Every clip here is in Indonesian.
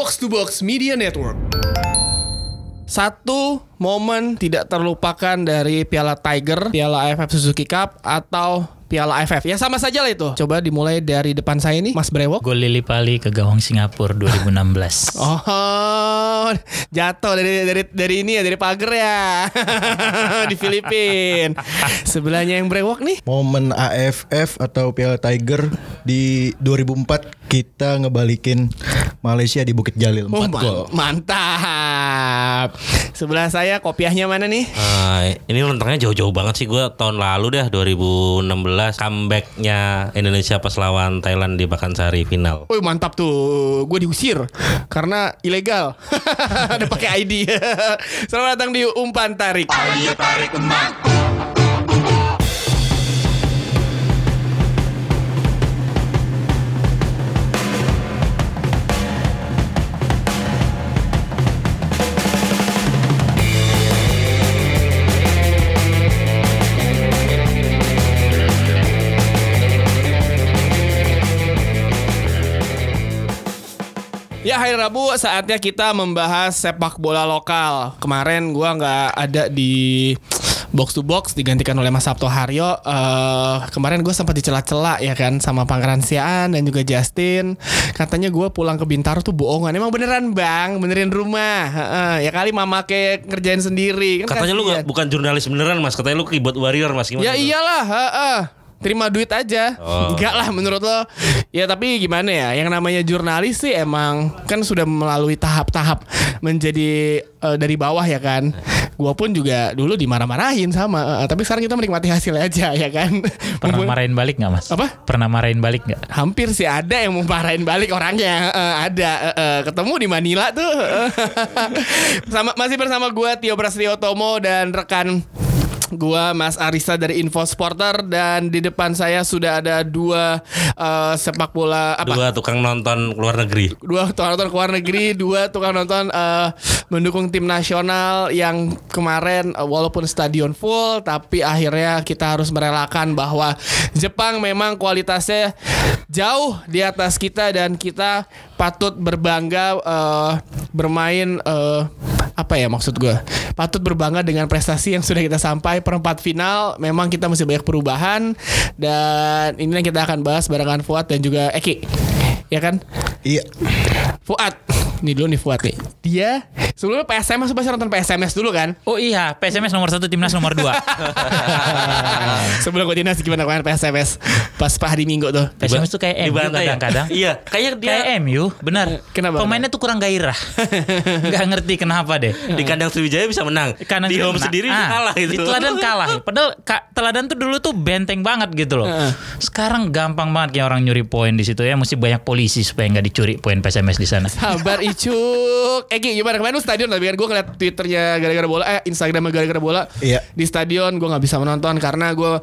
Box to Box Media Network. Satu momen tidak terlupakan dari Piala Tiger, Piala AFF Suzuki Cup atau Piala AFF. Ya sama saja lah itu. Coba dimulai dari depan saya nih, Mas Brewok. Gol Lili Pali ke gawang Singapura 2016. Oh, jatuh dari dari dari ini ya dari pagar ya di Filipin. Sebelahnya yang brewok nih. Momen AFF atau Piala Tiger di 2004 kita ngebalikin Malaysia di Bukit Jalil 4 Oh, man- gol. mantap. Sebelah saya kopiahnya mana nih? Ah, ini rentangnya jauh-jauh banget sih gue tahun lalu dah 2016 comebacknya Indonesia pas lawan Thailand di Pakansari final. Wih mantap tuh, gue diusir karena ilegal. Ada pakai ID. Selamat datang di umpan tarik. Ya hari Rabu saatnya kita membahas sepak bola lokal. Kemarin gua nggak ada di box to box digantikan oleh Mas Sabto Haryo. Eh, kemarin gue sempat dicela-cela ya kan sama Pangeran Siaan dan juga Justin. Katanya gua pulang ke Bintaro tuh bohongan. Emang beneran bang, benerin rumah. Heeh, ya kali mama kayak ngerjain sendiri. Kan Katanya lu kasihan. gak, bukan jurnalis beneran mas, katanya lu keyboard warrior mas gimana? Ya tuh? iyalah, heeh. Terima duit aja. Oh. Enggak lah menurut lo. Ya tapi gimana ya? Yang namanya jurnalis sih emang kan sudah melalui tahap-tahap menjadi eh, dari bawah ya kan. Gua pun juga dulu dimarah-marahin sama, eh, tapi sekarang kita menikmati hasilnya aja ya kan. Pernah marahin balik nggak mas? Apa? Pernah marahin balik nggak? Hampir sih ada yang mau marahin balik orangnya Eh, ada eh, eh, ketemu di Manila tuh sama masih bersama gua Tio Prasetyo Tomo dan rekan gua Mas Arisa dari Info Sporter dan di depan saya sudah ada dua eh, sepak bola apa Dua tukang nonton luar negeri. dua tukang nonton luar negeri, dua tukang nonton eh, mendukung tim nasional yang kemarin eh, walaupun stadion full tapi akhirnya kita harus merelakan bahwa Jepang memang kualitasnya jauh di atas kita dan kita patut berbangga eh, bermain eh, apa ya maksud gue patut berbangga dengan prestasi yang sudah kita sampai. Perempat final memang kita masih banyak perubahan. Dan ini yang kita akan bahas barengan Fuad dan juga Eki. Ya kan? Iya. Fuad Nih dulu nih Fuad nih Dia Sebelumnya PSMS Pasti nonton PSMS dulu kan Oh iya, PSMS nomor satu, timnas nomor dua. Sebelum gue dinas gimana kemarin PSMS Pas Pak Hari Minggu tuh PSMS tuh kayak MU ya? kadang-kadang. Iya, kayaknya dia Kayak MU, benar. Kenapa? Pemainnya tuh kurang gairah. Gak ngerti kenapa deh. di kandang Sriwijaya bisa menang. Di home menang. sendiri Ah, kalah itu. Di teladan kalah. Padahal Ka- teladan tuh dulu tuh benteng banget gitu loh. Sekarang gampang banget kayak orang nyuri poin di situ ya. Mesti banyak polisi supaya nggak dicuri poin PSMS di sana. Sabar Icuk Eki gimana kemarin lu stadion tapi kan gue ngeliat twitternya gara-gara bola Eh Instagramnya gara-gara bola Iya. Di stadion gue gak bisa menonton Karena gue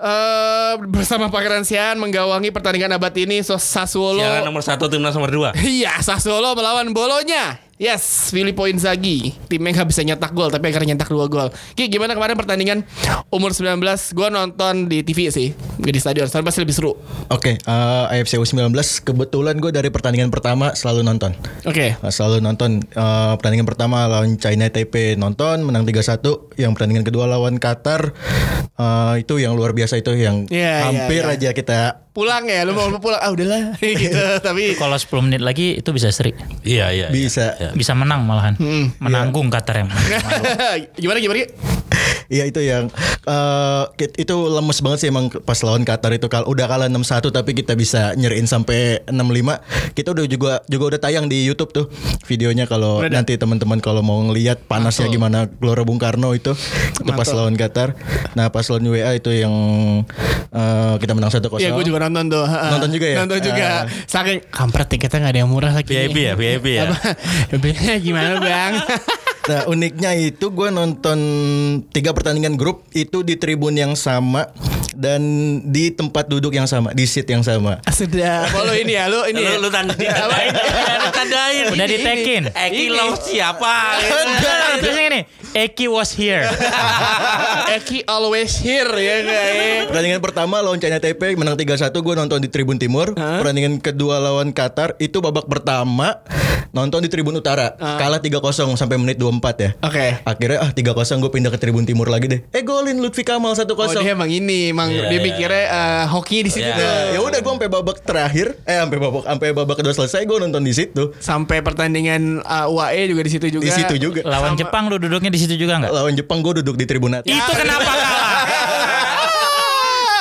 eh bersama Pangeran Sian menggawangi pertandingan abad ini so, Sassuolo Siaran nomor satu timnas nomor dua. Iya, Sassuolo melawan Bolonya. Yes, Filippo Inzaghi. Timnya nggak bisa nyetak gol, tapi akhirnya nyetak dua gol. Ki, gimana kemarin pertandingan umur 19? Gue nonton di TV sih, gak di stadion. Stadion pasti lebih seru. Oke, eh, AFC U19 kebetulan gue dari pertandingan pertama selalu nonton. Oke. Nah, selalu nonton Eh, pertandingan pertama lawan China TP nonton menang 3-1 yang pertandingan kedua lawan Qatar eh, itu yang luar biasa itu yang Iya, iya, hampir iya. aja kita Pulang ya, lu mau pulang? Ah udahlah, gitu. Tapi Kalau 10 menit lagi itu bisa seri. Iya, iya. iya. bisa Bisa menang malahan. Menanggung Qatar yang gimana gimana? Iya itu yang eh, kit- itu lemes banget sih emang pas lawan Qatar itu kalau udah kalah 6-1 tapi kita bisa nyeriin sampai 6-5. Kita udah juga juga udah tayang di YouTube tuh videonya kalau nanti teman-teman kalau mau ngelihat panasnya gimana Gelora Bung Karno itu itu pas Mantul. lawan Qatar. Nah, pas lawan WA itu yang eh, kita menang 1-0. Iya, gue juga nonton tuh. Nonton juga ya? Nonton juga. Ah. Saking kampret tiketnya nggak ada yang murah lagi. VIP ya, VIP ya. Apa? VIP-nya gimana bang? Nah uniknya itu gue nonton tiga pertandingan grup itu di tribun yang sama dan di tempat duduk yang sama, di seat yang sama. Sudah. Lu ini ya, lu ini. ya? Lu, lu tanda, Lu tandain. Udah ini, ditekin. ini. Eki Ini. lo siapa? Terusnya gini, Eki was here. Eki always here ya guys. Pertandingan pertama lawan China Taipei menang 3-1 gue nonton di Tribun Timur. Pertandingan kedua lawan Qatar itu babak pertama nonton di Tribun Utara. Kalah 3-0 sampai menit 24 ya. Oke. Akhirnya ah 3-0 gue pindah ke Tribun Timur lagi deh. Eh golin Lutfi Kamal 1-0. Oh dia emang ini, emang Iya, dia iya, mikirnya eh, hoki di situ Iya. tuh. ya udah gue sampai babak terakhir eh sampai babak sampai babak kedua selesai gue nonton di situ. Sampai pertandingan uh, UAE juga di situ juga. Di situ juga. Lawan Jepang lu duduknya di situ juga nggak? Lawan Jepang gue duduk di tribun atas. Itu kenapa kalah?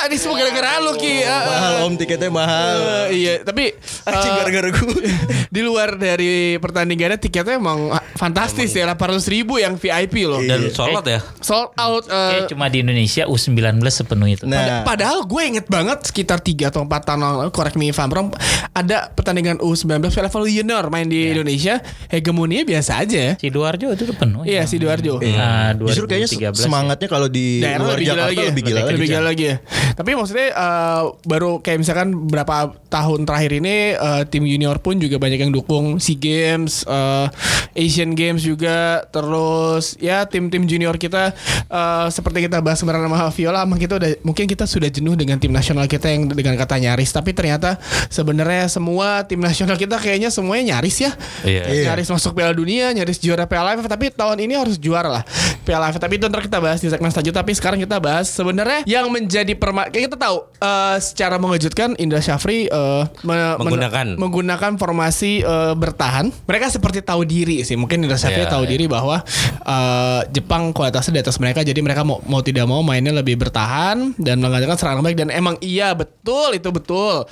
Ah, ini semua gara-gara lu Ki. Ah, ah. Mahal om tiketnya mahal. Eh, iya, tapi Anjing eh, gara-gara gue. di luar dari pertandingannya tiketnya emang fantastis ya 800 ribu yang VIP loh. Iya. Dan sholat ya. Sold out. eh, Kayak cuma di Indonesia U19 sepenuh itu. Nah, Padahal gue inget banget sekitar 3 atau 4 tahun lalu, correct me if I'm wrong, ada pertandingan U19 level junior main di Iya. Indonesia, hegemoninya biasa aja ya. Sidoarjo itu tuh penuh. Iya, Sidoarjo. Nah, justru kayaknya 2013 semangatnya kalau di Daerah luar lebih gila Jakarta lagi ya. lebih gila lebih lagi. gila lagi ya. Tapi maksudnya eh, baru kayak misalkan berapa tahun terakhir ini eh, tim junior pun juga banyak yang dukung SEA Games, eh, Asian Games juga, terus ya tim-tim junior kita eh, seperti kita bahas kemarin sama Viola, emang kita udah mungkin kita sudah jenuh dengan tim nasional kita yang dengan kata nyaris, tapi ternyata sebenarnya semua tim nasional kita kayaknya semuanya nyaris ya. Iya. Iya. Nyaris masuk Piala Dunia, nyaris juara Piala AFF, tapi tahun ini harus juara lah Piala AFF. Tapi itu ntar kita bahas di segmen selanjutnya. Tapi sekarang kita bahas sebenarnya yang menjadi perma kita tahu eh, secara mengejutkan Indra Syafri eh, me- men- Menggunakan. menggunakan formasi eh, bertahan. Mereka seperti tahu diri sih. Mungkin Indra Syafri Iya, tahu iya. diri bahwa eh, Jepang kualitasnya di atas mereka, jadi mereka mau mau tidak mau mainnya lebih bertahan dan mengadakan serangan baik. Dan emang iya betul itu betul.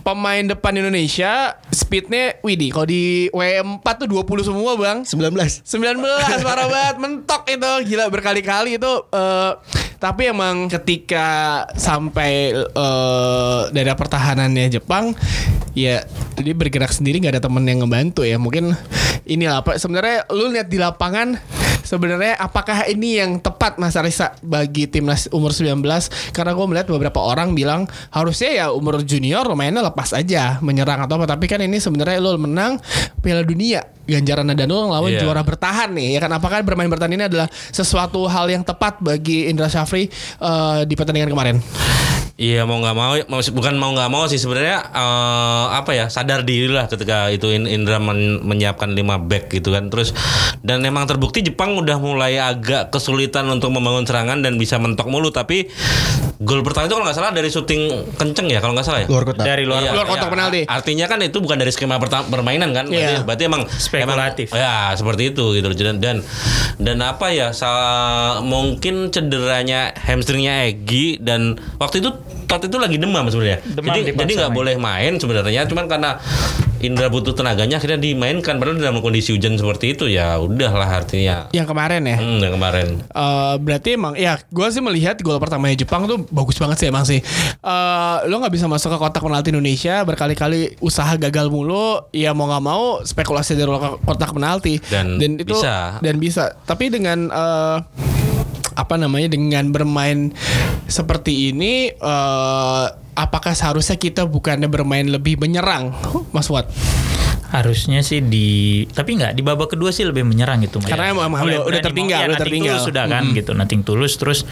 Pemain depan Indonesia speednya, Widi, kalau di W4 tuh 20 semua bang. 19. 19 parah banget mentok itu gila berkali-kali itu eh, tapi emang ketika sampai eh, daerah pertahanannya Jepang ya dia bergerak sendiri nggak ada temen yang ngebantu ya. Mungkin inilah apa sebenarnya lu lihat di lapangan sebenarnya apakah ini yang tepat Mas Arisa bagi timnas umur 19 karena gue melihat beberapa orang bilang harusnya ya umur junior mainnya lepas aja menyerang atau apa. Tapi kan ini sebenarnya lu menang Piala Dunia. Ganjaran dan lu lawan Iya. juara bertahan nih ya kan? Apakah bermain bertahan ini adalah sesuatu hal yang tepat bagi Indra Syafri eh, di pertandingan kemarin Iya mau nggak mau, bukan mau nggak mau sih sebenarnya eh, apa ya sadar diri lah ketika itu In- Indra men- menyiapkan 5 back gitu kan. Terus dan memang terbukti Jepang udah mulai agak kesulitan untuk membangun serangan dan bisa mentok mulu. Tapi gol pertama itu kalau nggak salah dari syuting kenceng ya kalau nggak salah ya Luar kota. Dari luar Iya, luar kotak iya. penalti. Artinya kan itu bukan dari skema permainan kan? Berarti, Iya. berarti emang Spekulatif. emang- ya, seperti itu gitu loh. Dan dan dan apa ya? mungkin cederanya hamstringnya Egi dan waktu itu waktu itu lagi demam sebenarnya. Demam jadi jadi nggak boleh main sebenarnya. Cuman karena Indra butuh tenaganya akhirnya dimainkan padahal dalam kondisi hujan seperti itu ya udahlah artinya. yang kemarin ya Hmm, yang kemarin. Eh, berarti emang ya gue sih melihat gol pertamanya Jepang tuh bagus banget sih emang sih Eh, lo nggak bisa masuk ke kotak penalti Indonesia berkali-kali usaha gagal mulu ya mau nggak mau spekulasi dari kotak penalti Dan itu bisa. dan bisa tapi dengan eh, apa namanya dengan bermain seperti ini eh, apakah seharusnya kita bukannya bermain lebih menyerang Mas Wat Harusnya sih di tapi nggak di babak kedua sih lebih menyerang gitu. Karena emang- emang udah- udah tertinggal, ya, udah tertinggal. tulus sudah kan gitu, nothing tulus terus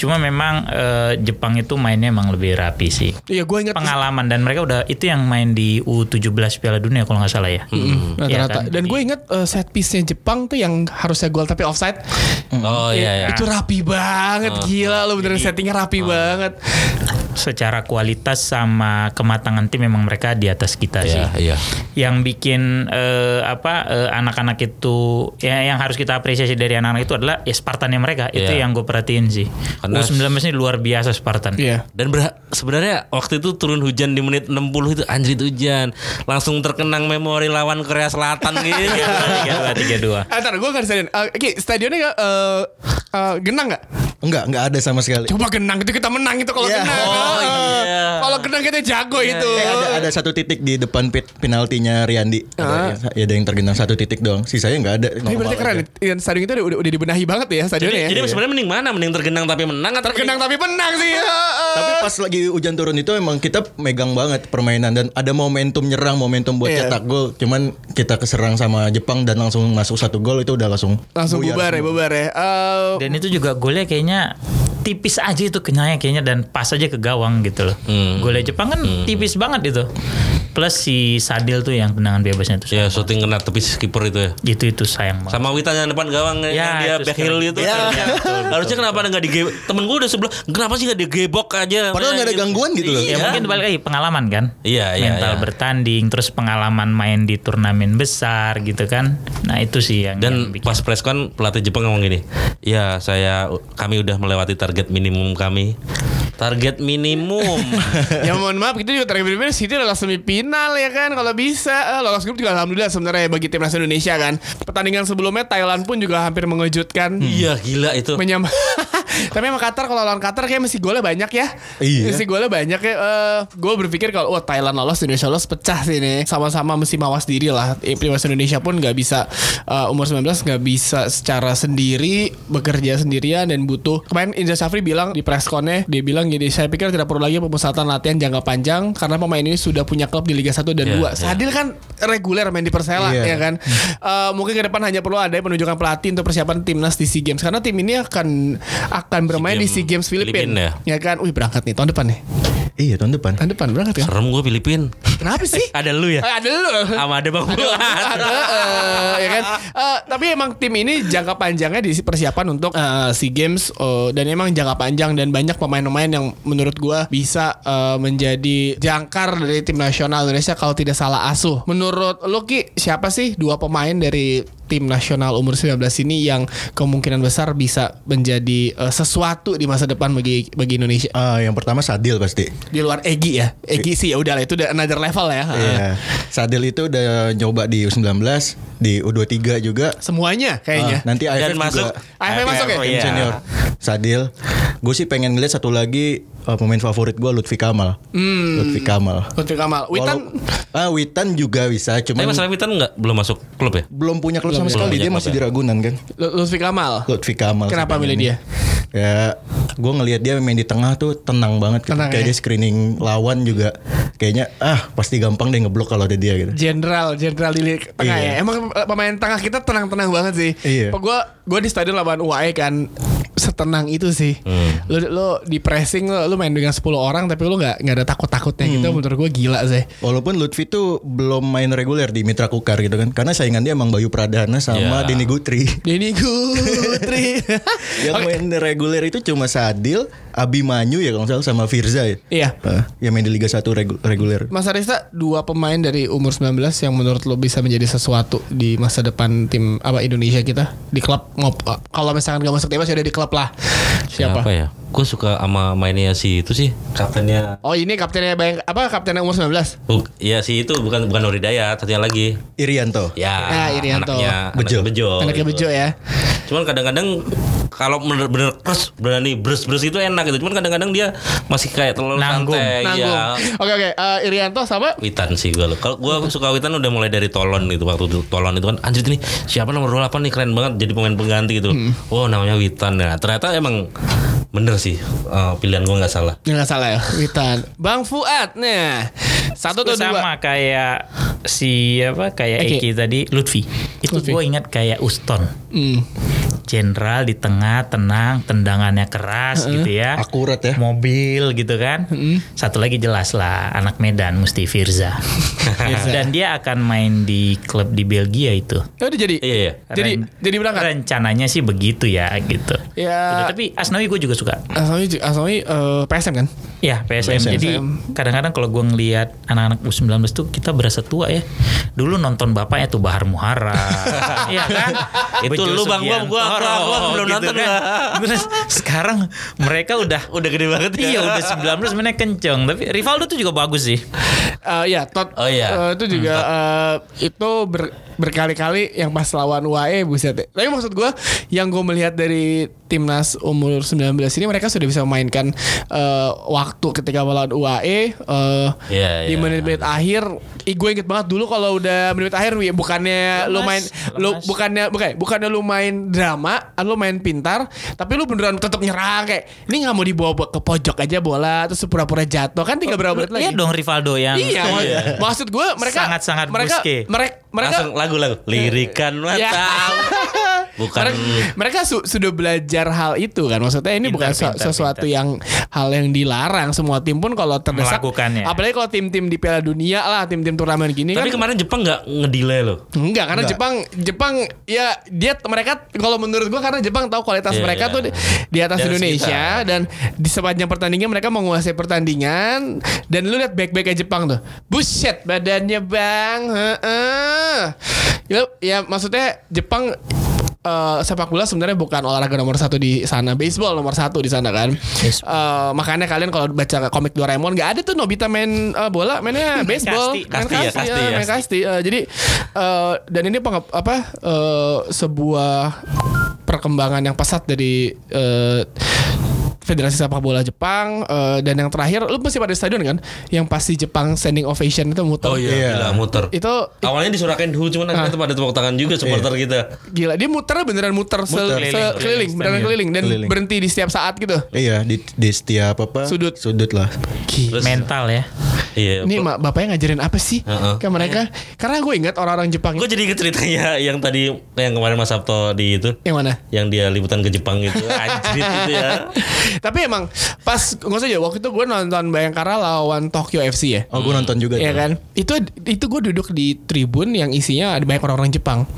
cuma memang eh, Jepang itu mainnya emang lebih rapi sih. Iya gue ingat Pengalaman dan mereka udah itu yang main di U17 Piala Dunia kalau nggak salah ya. rata-rata. Iya kan? Dan gue inget uh, set piece-nya Jepang tuh yang harusnya gol tapi offside. Oh iya ya. Itu rapi banget, gila lo beneran settingnya rapi banget. Secara kualitas sama kematangan tim memang mereka di atas kita sih. Iya, iya. Yang bikin eh, apa eh, anak-anak itu ya yang harus kita apresiasi dari anak-anak itu adalah ya Spartannya mereka. Itu Iya. yang gue perhatiin sih. Karena- U19 ini luar biasa Spartan. Iya. Dan berha- sebenarnya waktu itu turun hujan di menit 60 itu anjir itu hujan. Langsung terkenang memori lawan Korea Selatan gitu. tiga dua tiga dua. Ah, ntar gue nggak di stadion. Eh, Ki, stadionnya eh, eh, genang nggak? Enggak, enggak ada sama sekali. Coba genang itu kita menang itu kalau Iya. genang. Oh, iya. Kalau genang kita jago itu. Eh, ada ada satu titik di depan pit penaltinya Riyandi. Ah. Ada, ada yang tergenang satu titik doang. Sisanya enggak ada. Tapi berarti keren. aja. ya. Stadion itu udah, udah, dibenahi banget ya stadionnya Jadi, ya. jadi sebenarnya mending mana? Mending tergenang tapi menang atau tergenang tapi menang sih. Tapi pas lagi hujan turun itu emang kita megang banget permainan dan ada momentum nyerang, momentum buat Iya. cetak gol. Cuman kita keserang sama Jepang dan langsung masuk satu gol itu udah langsung langsung buyar bubar ya, bubar ya. Eh, Dan itu juga golnya kayaknya tipis aja itu kenyanya kayaknya dan pas aja ke gawang gitu loh. Hmm. Golnya Jepang kan tipis banget itu. Plus si Sadil tuh yang tendangan bebasnya tuh. Ya syuting kena tepis kiper itu ya. Itu itu sayang banget. Sama Witan yang depan gawang Ya, yang dia back heel itu. Ya, Ya. Harusnya kenapa nggak di temen gue udah sebelah kenapa sih nggak digebok aja? Padahal nggak ada gangguan gitu loh. Ya Iya. mungkin balik lagi pengalaman kan. Iya, iya, Mental iya. bertanding, terus pengalaman main di turnamen besar gitu kan. Nah itu sih yang Dan yang bikin. pas press con pelatih Jepang ngomong gini, ya saya kami udah melewati target minimum kami. Target minimum. ya mohon maaf kita juga terakhir bener City lolos semifinal ya kan kalau bisa Eh, lolos grup juga alhamdulillah sebenarnya bagi timnas Indonesia kan pertandingan sebelumnya Thailand pun juga hampir mengejutkan Iya gila itu. menyam tapi emang Qatar kalau lawan Qatar kayak mesti golnya banyak ya. Iya. mesti golnya banyak ya. Eh, gue berpikir kalau oh Thailand lolos Indonesia lolos pecah sih nih sama-sama mesti mawas diri lah. Eh, timnas Indonesia pun nggak bisa eh, umur 19 nggak bisa secara sendiri bekerja sendirian dan butuh. Kemarin Indra Safri bilang di press con-nya dia bilang gini saya pikir tidak perlu lagi pemusatan latihan jangka panjang karena pemain ini sudah punya klub di Liga 1 dan Iya, 2 iya. Sadil kan reguler main di Persela Iya. ya kan? Eh, mungkin ke depan hanya perlu ada penunjukan pelatih untuk persiapan timnas di SEA Games. Karena tim ini akan akan bermain di SEA Games Filipina Filipina ya? Kan? Wih berangkat nih tahun depan nih. Iya tahun depan. tahun depan berangkat kan Serem gue Filipin. kenapa sih? Ada lu ya? Eh, ada lu. Sama ada Bang ada, ada, eh, ya kan? Eh, tapi emang tim ini jangka panjangnya di persiapan untuk eh, SEA Games eh, dan emang jangka panjang dan banyak pemain-pemain yang menurut gua bisa eh, menjadi jangkar dari tim nasional Indonesia kalau tidak salah asuh. Menurut lo Ki, siapa sih dua pemain dari tim nasional umur 19 ini yang kemungkinan besar bisa menjadi eh, sesuatu di masa depan bagi bagi Indonesia? Ah, yang pertama Sadil pasti. Di luar Egi ya. Egi sih ya udah lah itu udah another level ya. Iya. Sadil itu udah nyoba di U19, di U23 juga. Semuanya kayaknya. Ah, nanti AFF Dan masuk. juga. AFF masuk ya? tim Iya. senior. Sadil. Gue sih pengen ngeliat satu lagi uh, pemain favorit gue Lutfi Kamal. Hmm. Lutfi Kamal. Lutfi Kamal. Witan Walau- ah Witan juga bisa, Tapi cuman masalah Witan nggak belum masuk klub ya? belum punya klub sama sekali. Dia masih ya. di Ragunan kan. Lu- Lutfi Kamal. Lutfi Kamal. Kenapa milih pengennya. Ya, gue ngelihat dia main di tengah tuh tenang banget. gitu. Tenang Kayak ya? dia screening lawan juga. Kayaknya ah pasti gampang deh ngeblok kalau ada dia gitu. Jenderal, jenderal di tengah Iya. ya. Emang eh, pemain tengah kita tenang-tenang banget sih. Iya. Gue gue di stadion lawan UAE kan setenang itu sih. Lu lu di pressing lu, lu main dengan 10 orang tapi lu nggak nggak ada takut-takutnya gitu menurut gue gila sih. Walaupun Lutfi tuh belum main reguler di Mitra Kukar gitu kan. Karena saingan dia emang Bayu Pradana sama Ya. Denny Gutri. Denny Gutri. Yang main reguler itu cuma Sadil, Abimanyu ya kalau nggak salah sama Firza ya. Iya. Ah, yang main di Liga 1 regu- reguler. Mas Arista dua pemain dari umur 19 yang menurut lo bisa menjadi sesuatu di masa depan tim apa Indonesia kita di klub ngop kalau misalkan gak masuk timnas ya udah di klub lah siapa, Siapa ya? Gue suka sama mainnya si itu sih. Kaptennya. Oh ini kaptennya bayang apa kaptennya umur 19 Buk, ya si itu bukan bukan Nur Hidayat, satunya lagi. Irianto. Ya, Ya, Irianto. anaknya Bejo. anaknya Bejo. anaknya gitu. Bejo ya Cuman kadang-kadang kalau bener-bener berani bres-bres itu enak gitu. Cuman kadang-kadang dia masih kayak terlalu Nanggung. santai. nanggung Ya. oke oke Eh, Irianto sama Witan sih gue. Kalau gue suka Witan udah mulai dari Tolon gitu waktu itu Tolon itu kan anjir ini siapa nomor 28 nih keren banget jadi pemain pengganti gitu. Oh namanya Witan. Nah ternyata emang bener sih eh, pilihan gue nggak salah. nggak salah ya Witan Bang Fuad nah satu atau dua sama kayak si apa kayak Eki. Eki tadi Lutfi. Itu gue ingat kayak Uston. Hmm. Jenderal di tengah tenang tendangannya keras gitu ya. Akurat ya. Mobil gitu kan. Satu lagi jelas lah anak Medan mesti Firza. Dan dia akan main di klub di Belgia itu. Oh, udah jadi Iya iya. jadi Ren- jadi berangkat Rencananya sih begitu ya gitu. ya Udah, tapi Asnawi gue juga suka. Asnawi Asnawi eh, PSM kan Ya PSM. PSM. Jadi kadang-kadang kalau gue ngelihat anak-anak U19 tuh kita berasa tua ya. Dulu nonton bapaknya tuh Bahar Muhara. Iya kan? Itu Bejo lu, Bang. Gua- gua- gua- gua Sugiantoro, belum nonton, kan. Terus sekarang mereka udah Udah gede banget ya. Iya udah 19 mainnya kenceng Tapi Rivaldo tuh juga bagus sih Eh, ya Tot Oh, iya. eh, itu juga eh, itu ber berkali-kali yang pas lawan UAE buset deh. Tapi maksud gue yang gue melihat dari timnas umur 19 ini mereka sudah bisa memainkan eh, waktu ketika melawan UAE eh, Iya, di iya. menit-menit akhir. Ih, gue inget banget dulu kalau udah menit akhir ya bukannya lu main lu lemas. bukannya bukan bukannya lu main drama, lu main pintar, tapi lu beneran tetap nyerang kayak ini nggak mau dibawa ke pojok aja bola terus pura-pura jatuh kan tinggal berapa menit lagi. Iya dong Rivaldo yang Iya, mak- maksud gue mereka Sangat-sangat mereka mereka mereka Langsung lagu-lagu lirikan Ya. mata. Bukan mereka, mereka su- sudah belajar hal itu kan maksudnya ini bukan Pintar, su- pintar, sesuatu pintar. yang hal yang dilarang semua tim pun kalau terdesak apalagi kalau tim-tim di Piala Dunia lah tim-tim turnamen gini Tapi kan kemarin Jepang nggak ngedelay loh. Enggak karena Enggak. Jepang Jepang ya dia mereka kalau menurut gua karena Jepang tahu kualitas Iya, mereka iya. tuh di, di atas atas Indonesia kita. dan di sepanjang pertandingan mereka menguasai pertandingan dan lu lihat back-backnya Jepang tuh. Buset badannya Bang. Heeh. Ya, ya maksudnya Jepang eh, sepak bola sebenarnya bukan olahraga nomor satu di sana, baseball nomor satu di sana kan. Eh, makanya kalian kalau baca komik Doraemon nggak ada tuh Nobita main eh, bola, mainnya baseball, Kasti. main Kasti ya, kasti ya. main kasti. Eh, jadi eh, dan ini apa eh, sebuah perkembangan yang pesat dari eh, Federasi Sepak Bola Jepang eh, dan yang terakhir lu pasti pada stadion kan yang pasti Jepang standing ovation itu muter. Oh iya, Iya. gila muter. Itu Awalnya disurakan dulu cuman akhirnya pada tepuk tangan juga supporter kita. gila dia muternya beneran muter, se- Muter. se- Keliling, keliling, beneran keliling keliling dan Keliling. berhenti di setiap saat gitu. Iya di, di setiap apa Sudut. sudut lah. Gila. Terus- mental ya. Iya. Ini mak bapaknya ngajarin apa sih Heeh. ke mereka? Karena gue ingat orang-orang Jepang Gue jadi inget ceritanya yang tadi yang kemarin Mas Sabto di itu yang mana? yang dia liputan ke Jepang gitu anjir itu ya Tapi emang pas nggak usah ya waktu itu gue nonton Bayangkara lawan Tokyo FC ya. Oh gue nonton juga. Iya kan? Itu itu gue duduk di tribun yang isinya ada banyak orang-orang Jepang.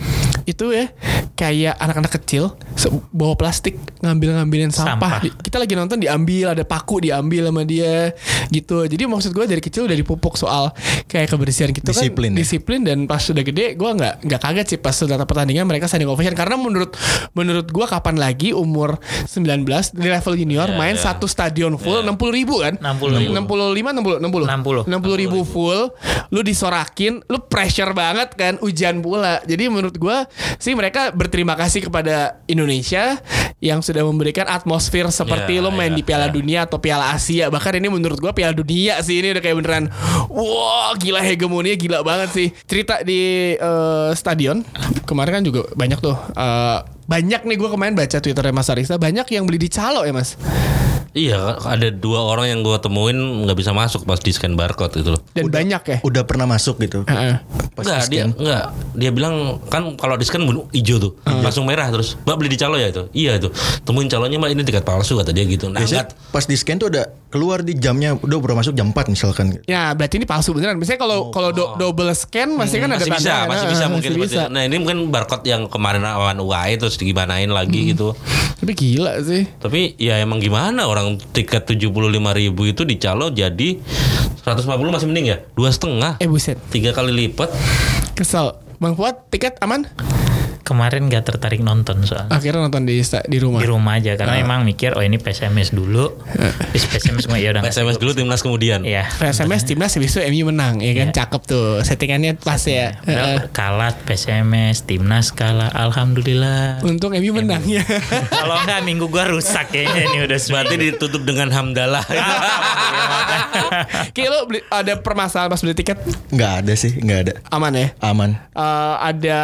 Itu ya kayak anak-anak kecil bawa plastik ngambil-ngambilin sampah. Sampah. Kita lagi nonton diambil, ada paku diambil sama dia gitu. Jadi maksud gue dari kecil udah dipupuk soal kayak kebersihan gitu Disiplin kan. ya? Disiplin dan pas sudah gede gue nggak nggak kaget sih pas sudah pertandingan mereka standing ovation karena menurut menurut gue kapan lagi umur 19 di level junior Iya, main iya. satu stadion full 60 ribu kan 60 ribu. 65 60 60 60. 60 ribu full lu disorakin lu pressure banget kan hujan pula jadi menurut gua sih mereka berterima kasih kepada Indonesia yang sudah memberikan atmosfer seperti Ya, lu main ya, di Piala ya. Dunia atau Piala Asia bahkan ini menurut gua Piala Dunia sih ini udah kayak beneran wah gila hegemoninya gila banget sih. Cerita di eh, stadion kemarin kan juga banyak tuh eh, banyak nih gua kemarin baca twitternya Mas Arista banyak yang beli di calo ya Mas iya ada dua orang yang gue temuin nggak bisa masuk pas di scan barcode itu loh dan banyak ya Udah pernah masuk gitu. Heeh. Pas Enggak, di dia enggak. Dia bilang kan kalau di scan hijau tuh, langsung merah terus. Mbak beli di calo ya itu? Iya itu. Temuin calonnya Mbak ini tiket palsu kata dia gitu. Nah, Biasanya enggak. pas di scan tuh ada keluar di jamnya udah baru masuk jam 4 misalkan. Ya berarti ini palsu beneran. Misalnya kalau kalau do- double scan masih kan ada Oh. Hmm, masih bisa, tanda, masih nah, bisa mungkin. masih bisa. Nah ini mungkin barcode yang kemarin lawan UAE terus digimanain lagi gitu. Tapi gila sih. Tapi ya emang gimana orang tiket 75 ribu itu dicalo jadi 150 masih mending ya? Dua setengah. Eh buset, Tiga kali lipat. kesel. Bang Fuad tiket aman? Kemarin gak tertarik nonton soalnya. Akhirnya nonton di di rumah. Di rumah aja karena emang mikir oh ini PSMS dulu. PSMS semua ya udah nggak SMS dulu timnas kemudian. Iya. PSMS timnas habis itu MU menang ya kan Iya. cakep tuh settingannya pas ya. Udah kalah PSMS, timnas kalah. Alhamdulillah. Untung MU menang ya. Kalau enggak minggu gua rusak kayaknya ini udah Berarti ditutup dengan hamdalah. Kayak lo beli, ada permasalahan pas beli tiket Nggak ada sih, nggak ada. aman ya? Aman. Eh, ada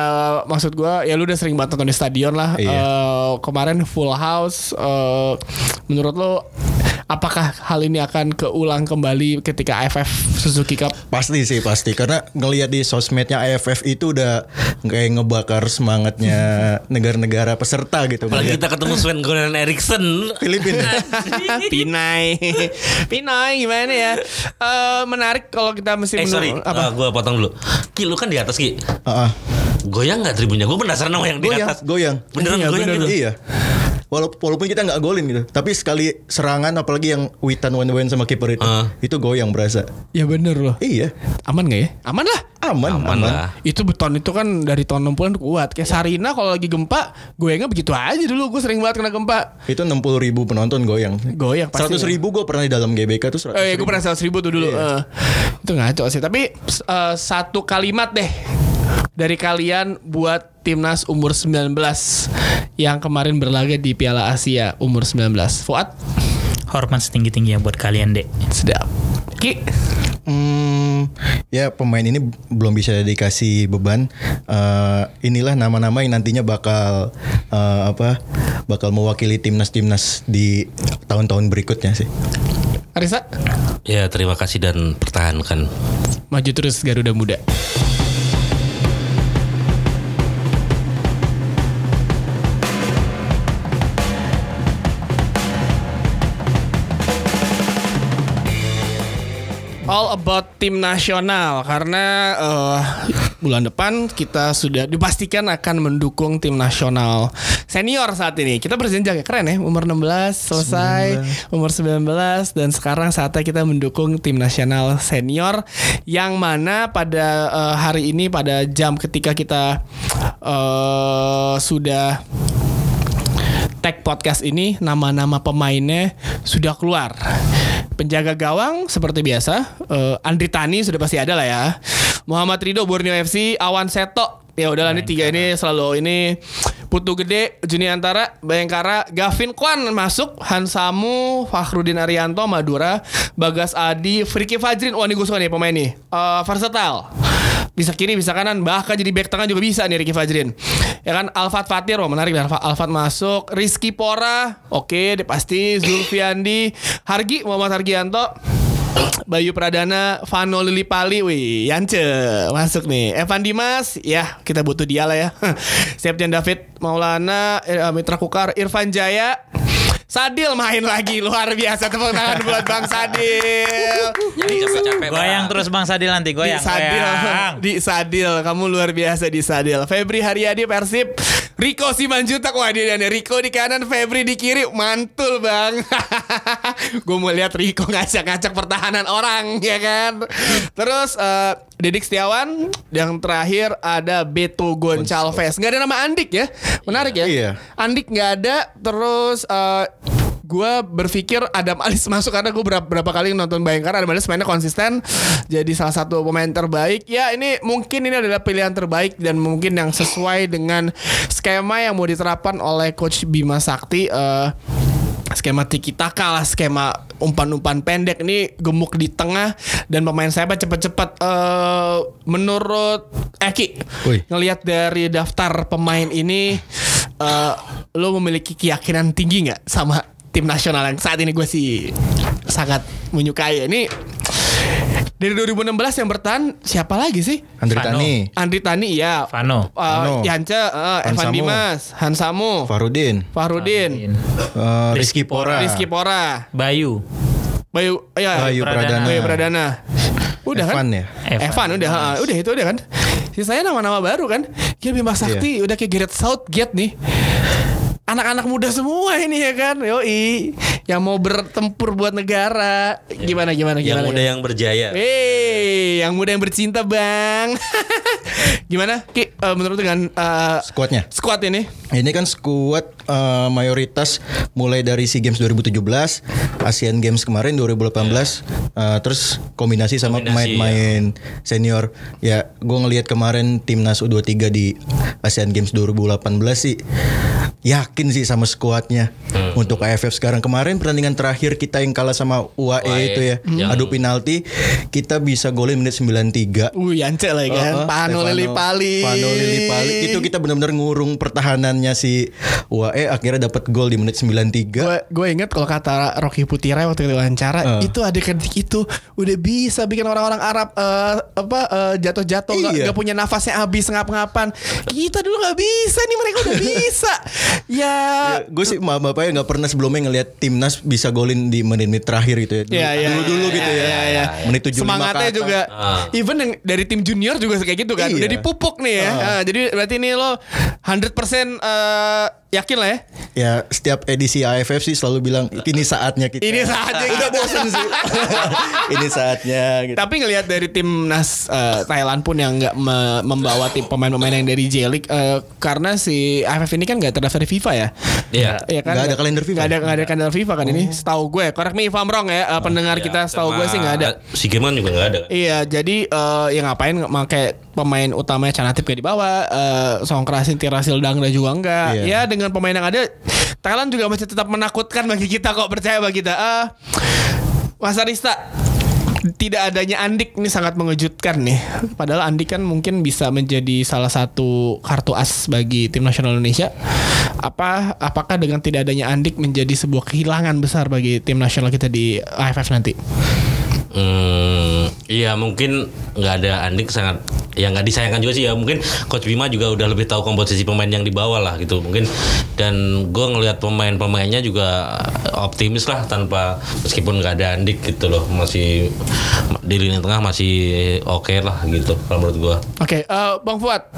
maksud gua ya lu udah sering banget nonton di stadion lah. Iya. Eh, kemarin full house. eh, menurut lo apakah hal ini akan keulang kembali ketika AFF Suzuki Cup? Pasti sih pasti karena ngelihat di sosmednya AFF itu udah kayak ngebakar semangatnya negara-negara peserta gitu. Apalagi Ngeliat kita ketemu Sven Goran Eriksson. Filipina. Pinai, Pinai gimana ya? Eh, menarik kalau kita mesti Eh sorry, apa? gue potong dulu. Ki lu kan di atas Ki. Heeh. Goyang nggak tribunnya? Gue penasaran sama yang di goyang, atas. goyang. Beneran Iya, goyang bener. gitu? Iya. Walaupun, walaupun kita nggak golin gitu, tapi sekali serangan apalagi yang Witan one one sama kiper itu, Ah. itu goyang berasa. Ya bener loh. Iya, Aman gak ya? Aman lah. aman, Aman aman. lah. Itu beton itu kan dari tahun 60-an kuat. Kayak Sarina kalau lagi gempa, goyangnya begitu aja dulu. Gue sering banget kena gempa. Itu 60 ribu penonton goyang. Goyang pasti. 100 ribu gue pernah di dalam GBK tuh 100 Eh, gue ribu. pernah 100 ribu tuh dulu. Eh, itu ngaco sih. Tapi eh, satu kalimat deh dari kalian buat timnas umur 19 yang kemarin berlaga di Piala Asia umur 19. Fuad, Hormat setinggi-tingginya buat kalian, Dek. sedap. Ki, Hmm, ya pemain ini belum bisa dikasih beban. Eh, inilah nama-nama yang nantinya bakal eh, apa? Bakal mewakili timnas-timnas di tahun-tahun berikutnya sih. Arisa, Ya terima kasih dan pertahankan. maju terus Garuda Muda. About tim nasional karena eh, bulan depan kita sudah dipastikan akan mendukung tim nasional senior saat ini. Kita berjenjang ya keren ya umur 16 selesai, umur 19 dan sekarang saatnya kita mendukung tim nasional senior yang mana pada eh, hari ini pada jam ketika kita eh, sudah tag podcast ini nama-nama pemainnya sudah keluar. Penjaga gawang seperti biasa, eh, Andri Tani sudah pasti ada lah ya. Muhammad Rido Borneo FC, Awan Seto. Ya udahlah ini tiga ini selalu ini Putu Gede, Juni Antara, Bayangkara, Gavin Kwan masuk, Hansamu, Fakhrudin Arianto, Madura, Bagas Adi, Friki Fajrin. Wah ini gue suka nih pemain nih. Eh, versatile bisa kiri bisa kanan bahkan jadi back tengah juga bisa nih Ricky Fajrin ya kan Alfat Fatir wah menarik Alfat, Alfat masuk Rizky Pora oke dia pasti Zulfiandi Hargi Muhammad Hargianto Bayu Pradana, Vano Lilipali, wih, Yance masuk nih. Evan Dimas, ya kita butuh dia lah ya. Septian David Maulana, eh, Mitra Kukar, Irfan Jaya, Sadil main lagi luar biasa tepuk tangan buat Bang Sadil. Jadi capek-capek. Goyang terus Bang Sadil nanti, goyang. di Sadil, goyang. di Sadil, kamu luar biasa di Sadil. Febri Haryadi Persib, Riko Simanjutak, wah dia nih Riko di kanan, Febri di kiri, mantul bang. Gue mau lihat Riko ngacak-ngacak pertahanan orang, ya kan. Terus eh, Dedik Setiawan, yang terakhir ada Beto Goncalves. Nggak ada nama Andik ya, menarik ya. Iya. Andik nggak ada, terus eh, gue berpikir Adam Alis masuk karena gue berapa, berapa kali nonton Bayangkara Adam Alis mainnya konsisten jadi salah satu pemain terbaik. Ya ini mungkin ini adalah pilihan terbaik dan mungkin yang sesuai dengan skema yang mau diterapkan oleh coach Bima Sakti. Eh, skema tiki taka lah skema umpan-umpan pendek. Ini gemuk di tengah dan pemain saya cepet-cepet eh menurut Eki Wih. ngelihat dari daftar pemain ini eh lo memiliki keyakinan tinggi nggak sama tim nasional yang saat ini gue sih sangat menyukai ini dari 2016 yang bertahan siapa lagi sih Andri Vano. Tani, Andri Tani ya Vano. Uh, Vano. Yance, uh, Evan Hansamu. Dimas, Hansamu, Farudin, Fahrudin, eh, Rizky Pora, Rizky Pora, Bayu. Bayu, ya, Bayu Pradana, Bayu Pradana. Udah kan? Evan ya? Evan, Evan. udah, ha, udah itu udah kan. Sisanya nama-nama baru kan. Gila Bima Sakti udah kayak Gareth Southgate nih. Anak-anak muda semua ini ya kan. Yoi. Yang mau bertempur buat negara. Gimana gimana Yang gimana. muda yang berjaya. Eh, yang muda yang bercinta, Bang. gimana? Ki, eh, menurut dengan eh, Squadnya. squad ini? Ini kan skuad eh, mayoritas mulai dari SEA Games 2017, Asian Games kemarin 2018, eh, terus kombinasi sama pemain-pemain senior. Ya, gue ngelihat kemarin timnas U23 di Asian Games 2018 sih yakin sih sama skuadnya untuk AFF sekarang. Kemarin pertandingan terakhir kita yang kalah sama UAE UAE, itu ya yang- adu penalti kita bisa golin menit 93 Uh, Yance lah ya kan. Uh-uh, Pano Stefano- Lili Pali. Pano Lili Pali itu kita benar-benar ngurung pertahanannya si UAE akhirnya dapat gol di menit 93. Gue gue inget kalau kata Rocky Putira waktu itu wawancara Uh. itu adegan itu udah bisa bikin orang-orang Arab eh, apa eh, jatuh-jatuh nggak Iya. nggak punya nafasnya habis ngap-ngapan. Kita dulu nggak bisa nih mereka udah bisa. ya. gue sih ma bapaknya nggak pernah sebelumnya ngelihat timnas bisa golin di menit-menit terakhir gitu ya. Dulu, Ya, ya, dulu ya, gitu ya, ya. ya, ya. Menit 75 Semangatnya juga Ah. even yang dari tim junior juga kayak gitu kan. Iya. Udah dipupuk nih ya. Ah, jadi berarti ini lo 100% eh, yakin lah ya. Ya setiap edisi AFF sih selalu bilang ini saatnya kita. Ini saatnya Udah kita." bosan sih. ini saatnya gitu. Tapi ngelihat dari timnas eh, Thailand pun yang nggak me- membawa tim pemain-pemain yang dari J League eh, karena si AFF ini kan nggak terdaftar di FIFA ya. Iya. Iya kan? Nggak ada kalender FIFA. Nggak ada nggak ada kalender FIFA kan ini. Setahu gue, correct me if I'm wrong ya. eh, pendengar kita setahu gue sih nggak ada. Si game kan juga nggak ada. kan? Iya, jadi eh, ya ngapain make pemain utamanya Canatip gak dibawa, eh Songkrasin Tirasil Dangda juga enggak. Iya. Ya dengan pemain yang ada Thailand juga masih tetap menakutkan bagi kita kok percaya bagi kita. Eh Mas Arista tidak adanya Andik ini sangat mengejutkan nih. Padahal Andik kan mungkin bisa menjadi salah satu kartu as bagi tim nasional Indonesia. Apa apakah dengan tidak adanya Andik menjadi sebuah kehilangan besar bagi tim nasional kita di AFF nanti? Hmm, iya mungkin nggak ada Andik sangat ya nggak disayangkan juga sih ya mungkin Coach Bima juga udah lebih tahu komposisi pemain yang dibawa lah gitu mungkin dan gue ngelihat pemain-pemainnya juga optimis lah tanpa meskipun nggak ada Andik gitu loh masih di lini tengah masih oke lah gitu kalau menurut gue Oke, eh, Bang Fuad.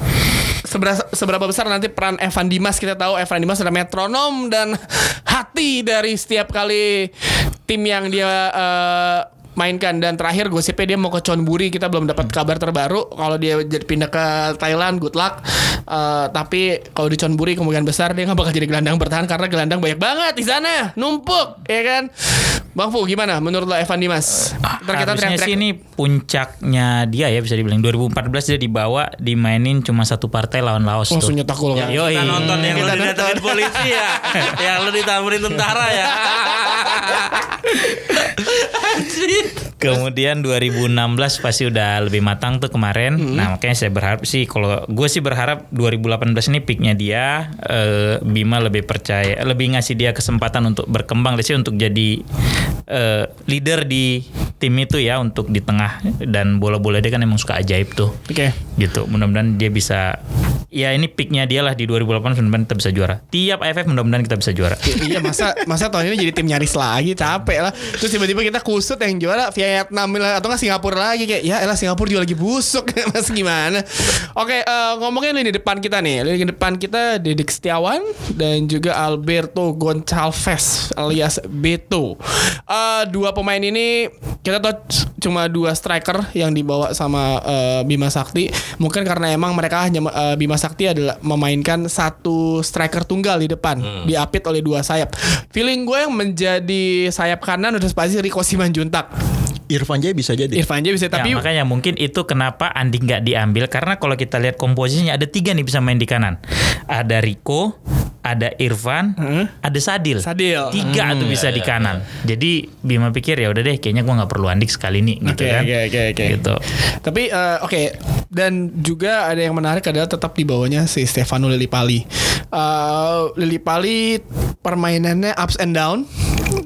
Seberapa, seberapa besar nanti peran Evan Dimas kita tahu Evan Dimas adalah metronom dan hati dari setiap kali tim yang dia eh, mainkan. Dan terakhir gosipnya dia mau ke Chonburi. Kita belum dapat kabar terbaru. Kalau dia jadi pindah ke Thailand good luck. Eh, tapi kalau di Chonburi kemungkinan besar dia nggak bakal jadi gelandang bertahan karena gelandang banyak banget di sana. Numpuk ya kan Bang Fu gimana menurut lo Evan Dimas Ntar kita Harusnya teriak-teriak. sih ini puncaknya dia ya bisa dibilang 2014 dia dibawa dimainin cuma satu partai lawan Laos langsung tuh. nyetak gol kan? Yoi. kita nonton yang Kita lu didatengin polisi ya yang lu ditambahin tentara ya Kemudian 2016 pasti udah lebih matang tuh kemarin. Nah makanya saya berharap sih kalau gue sih berharap 2018 ini peaknya dia eh, Bima lebih percaya, lebih ngasih dia kesempatan untuk berkembang sih untuk jadi eh, leader di tim itu ya untuk di tengah dan bola-bola dia kan emang suka ajaib tuh. Oke. Gitu. Mudah-mudahan dia bisa ya ini peaknya dia lah di 2018 mudah-mudahan kita bisa juara. Tiap AFF mudah-mudahan kita bisa juara. iya masa masa tahun ini jadi tim nyaris lagi capek lah terus tiba-tiba kita kusut yang juara Vietnam lah atau nggak Singapura lagi kayak ya elah Singapura juga lagi busuk mas gimana oke eh, ngomongin lini depan kita nih lini depan kita Dedik Setiawan dan juga Alberto Goncalves alias Beto Eh, dua pemain ini kita tahu c- cuma dua striker yang dibawa sama eh, Bima Sakti mungkin karena emang mereka hanya eh, Bima Sakti adalah memainkan satu striker tunggal di depan diapit oleh dua sayap feeling gue yang menjadi sayap kanan udah pasti Rico Simanjuntak Irfan Jaya bisa jadi. Irfan Jaya bisa tapi ya, makanya mungkin itu kenapa Andi nggak diambil karena kalau kita lihat komposisinya ada tiga nih bisa main di kanan. Ada Rico, ada Irfan, ada Sadil. Sadil. Tiga tuh bisa di kanan. Jadi Bima pikir ya udah deh, kayaknya gua nggak perlu Andik sekali nih gitu Oke, kan. oke, oke, oke. Gitu. Tapi eh, oke dan juga ada yang menarik adalah tetap di bawahnya si Stefano Lillipali. Eh Lillipali permainannya ups and down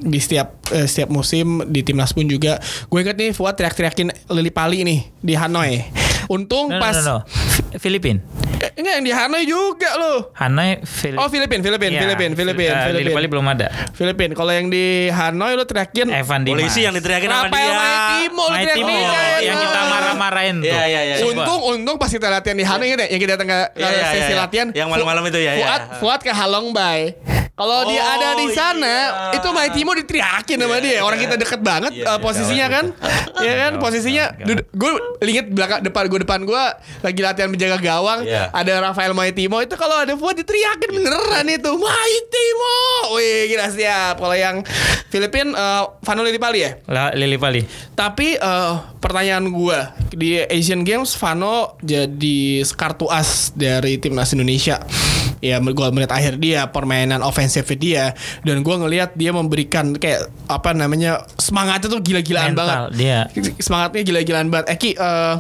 di setiap eh, setiap musim di timnas pun juga. Gue inget nih Fuad teriak-teriakin Lillipali nih di Hanoi. Untung No, no, pas no, no. Fi- Filipin. Eh, enggak yang di Hanoi juga loh. Hanoi Filipin. Oh Filipin, Filipin, Ya, Filipin, Filipin, eh, Filipin. Lillipali belum ada. Filipin. Kalau yang di Hanoi lo teriakin Evan Dimas. polisi yang diteriakin sama dia Maitimo lo Main tim teriak-teriakin. yang kita marah-marahin tuh. Iya, iya, iya. Untung untung pas kita latihan di Hanoi ingat ya, yang kita datang ke, ke Iya, iya, sesi iya, iya. latihan Yang malam-malam itu ya, iya. Fuad Fuad ke Halong Bay. Kalau dia Oh, ada di sana, iya. itu Maitimo diteriakin sama dia. Orang kita deket banget Iya, uh, iya, posisinya kan. Iya kan posisinya. Gue lihat belakang depan gue depan gue lagi latihan menjaga gawang. Iya. Ada Rafael Maitimo itu kalau ada Fuad diteriakin beneran itu Maitimo. Wih gila siap. Kalau yang Filipin uh, Vano Lillipali ya. La- Lillipali. Tapi eh, pertanyaan gue di Asian Games Vano jadi kartu as dari timnas Indonesia. Ya, gue melihat akhir dia permainan ofensif dia dan gue ngelihat dia memberikan kayak apa namanya semangatnya tuh gila-gilaan banget. dia. Semangatnya gila-gilaan banget. Eki eh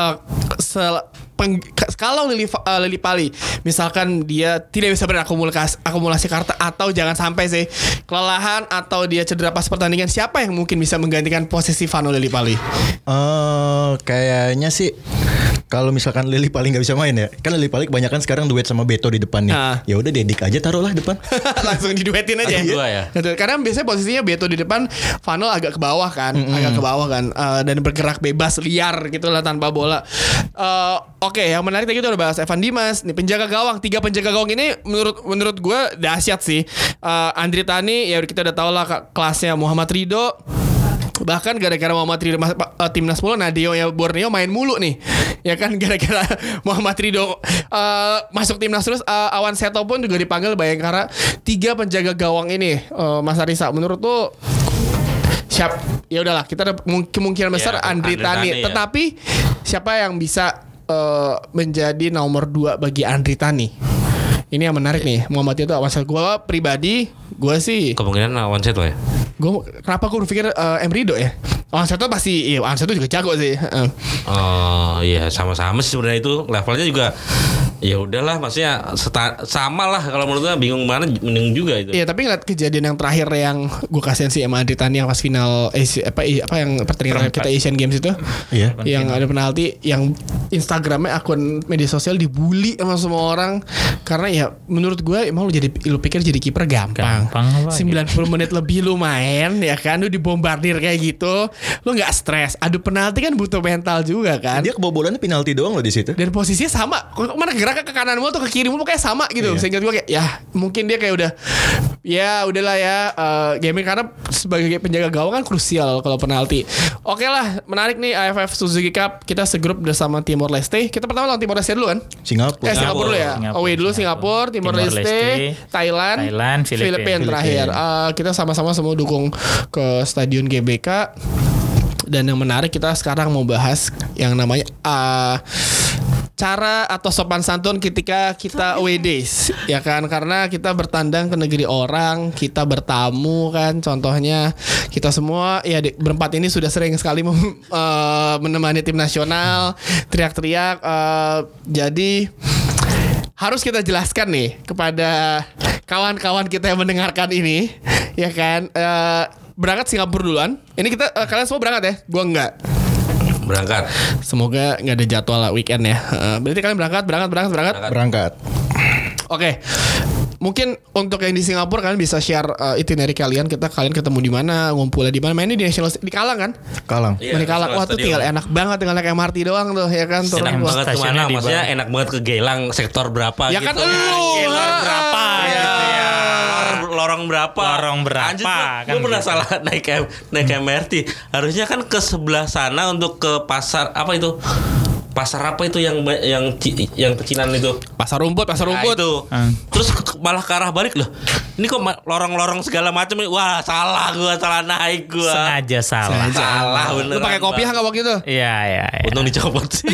eh, sel- peng- kalau Lili, eh, Lili Pali misalkan dia tidak bisa berakumulasi akumulasi kartu atau jangan sampai sih kelelahan atau dia cedera pas pertandingan siapa yang mungkin bisa menggantikan posisi Vano Lili Pali Eh, kayaknya sih kalau misalkan Lili paling nggak bisa main ya, kan Lili paling kebanyakan sekarang duet sama Beto di depan nih. Ah. Ya udah Dedik aja taruhlah depan. langsung diduetin aja Dua ya? Betul. Karena biasanya posisinya Beto di depan Vano agak ke bawah kan agak ke bawah kan Eh, dan bergerak bebas liar gitu lah tanpa bola Eh, Oke yang menarik tadi kita udah bahas Evan Dimas. Nih penjaga gawang tiga penjaga gawang ini menurut menurut gue dahsyat sih. Eh, Andri Tani ya kita udah tahu lah ke- kelasnya Muhammad Ridho. Bahkan gara-gara Muhammad Ridho mas- eh, timnas mulu Nadio ya Borneo main mulu nih. Ya kan gara-gara Muhammad Ridho eh, masuk timnas terus eh, Awan Seto pun juga dipanggil Bayangkara. Tiga penjaga gawang ini eh, Mas Arisa menurut tuh siap? Ya udahlah kita ada mung- kemungkinan besar Ya, Andri Andri Tani. Tani, ya. tetapi siapa yang bisa eh, menjadi nomor dua bagi Andri Tani. Ini yang menarik nih. Muhammad itu awal gue pribadi, gue sih Kemungkinan one set lah ya. gue kenapa gue berpikir eh, Emrido ya? Awan Seto pasti, iya Awan Seto juga jago sih. Heeh. Oh iya sama-sama sih sebenarnya itu levelnya juga ya udahlah maksudnya seta- sama lah kalau menurut gue bingung mana mending juga itu. Iya tapi ngeliat kejadian yang terakhir yang gue kasihan sih sama Andri Tani yang pas final Asia, apa apa yang pertandingan kita Asian Games itu Iya. yang ada penalti yang Instagramnya akun media sosial dibully sama semua orang. Karena ya menurut gue emang lu jadi lu pikir jadi kiper gampang, Gampang apa 90 menit lebih lu main ya kan? Lu dibombardir kayak gitu lu nggak stres. Adu penalti kan butuh mental juga kan? Dia kebobolannya penalti doang loh di situ. dan posisinya sama. Kok mana gerak ke kanan mulu atau ke kiri mulu kayak sama gitu Iya. sehingga gue kayak ya mungkin dia kayak udah ya udahlah ya eh, gaming karena sebagai penjaga gawang kan krusial kalau penalti oke lah menarik nih AFF Suzuki Cup kita segrup bersama Timor Leste kita pertama lawan Timor Leste dulu kan Singapura. Eh Singapura dulu ya. Singapura, Away dulu Singapura, Timor, Leste, Thailand, Thailand, Filipina. Terakhir. Eh, kita sama-sama semua dukung ke Stadion GBK. Dan yang menarik kita sekarang mau bahas yang namanya eh, cara atau sopan santun ketika kita away days ya kan? Karena kita bertandang ke negeri orang kita bertamu kan. Contohnya kita semua ya di- berempat ini sudah sering sekali mem- eh, menemani tim nasional teriak-teriak eh, jadi harus kita jelaskan nih kepada kawan-kawan kita yang mendengarkan ini ya kan? Eh, berangkat Singapura duluan. Ini kita eh, kalian semua berangkat ya? Gua enggak Berangkat. Semoga nggak ada jadwal lah weekend ya. Heeh, berarti kalian berangkat, berangkat, berangkat, berangkat. Berangkat. Oke. Mungkin untuk yang di Singapura kalian bisa share uh, itinerary kalian. Kita kalian ketemu di mana, ngumpulnya di mana. Mainnya di National di Kalang kan? Kalang. Iya, Main di Kalang. Wah tuh tinggal enak banget tinggal naik MRT doang tuh ya kan. Turun Enak gua. banget Stasiunnya ke mana maksudnya enak banget ke Gelang sektor berapa Ya gitu kan lu. Gelar ah. berapa gitu ya. Lorong- berapa Lorong berapa, Anjir, kan gua pernah gitu. salah naik M- naik MRT harusnya kan ke sebelah sana untuk ke pasar apa itu pasar apa itu yang yang yang kecinan itu Pasar rumput, pasar Nah, rumput. itu Hmm. terus ke- malah ke arah balik loh ini kok lorong-lorong segala macam ini. wah salah gua salah naik gua Sengaja salah. salah beneran Lu pakai kopi Bang. nggak waktu itu? Iya, iya, iya. untung dicopot sih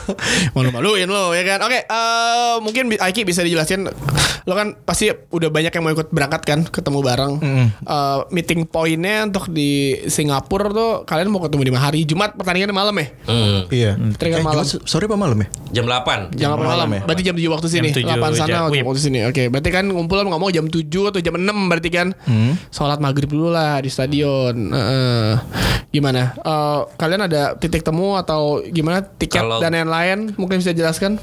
Malu-maluin lo ya kan. Oke, eh, mungkin Aiki bisa dijelasin. Lo kan pasti udah banyak yang mau ikut berangkat kan, ketemu bareng. Eh, meeting pointnya untuk di Singapura tuh kalian mau ketemu di mana hari Jumat pertandingan malam ya? Hmm, Iya. Teringat Eh, malam. Jumat sore apa malam ya? jam 8 Jam 8 malam, malam ya? Berarti jam 7 waktu sini. Jam 7 8 sana jam- waktu wib. waktu sini. Oke, berarti kan ngumpul ngomong jam 7 atau jam 6 berarti kan. Sholat maghrib dulu lah di stadion. Heeh. gimana? Eh, kalian ada titik temu atau gimana tiket Kalau- dan lain-lain? Mungkin bisa jelaskan?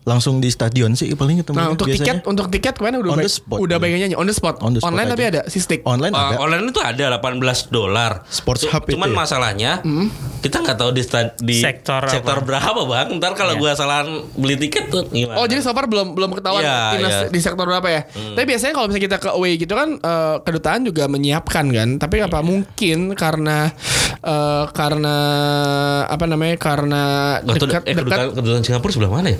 Langsung di stadion sih paling ketemu. Nah untuk tiket biasanya. untuk tiket kemarin udah On the spot. udah bagian nyanyi on the spot. On the spot Online aja. tapi ada si stick. online Uh, ada. online itu ada 18 dolar. Sports Hub itu Cuman ya? masalahnya Hmm? kita nggak tahu di di Sektor apa? berapa bang. Ntar kalau Iya. gua salah beli tiket tuh gimana? Oh jadi so far belum belum ketahuan Iya, timnas iya. di sektor berapa ya? Tapi biasanya kalau misalnya kita ke away gitu kan eh, kedutaan juga menyiapkan kan. Tapi apa mungkin karena eh, karena apa namanya karena dekat eh, dekat kedutaan, kedutaan Singapura sebelah mana ya?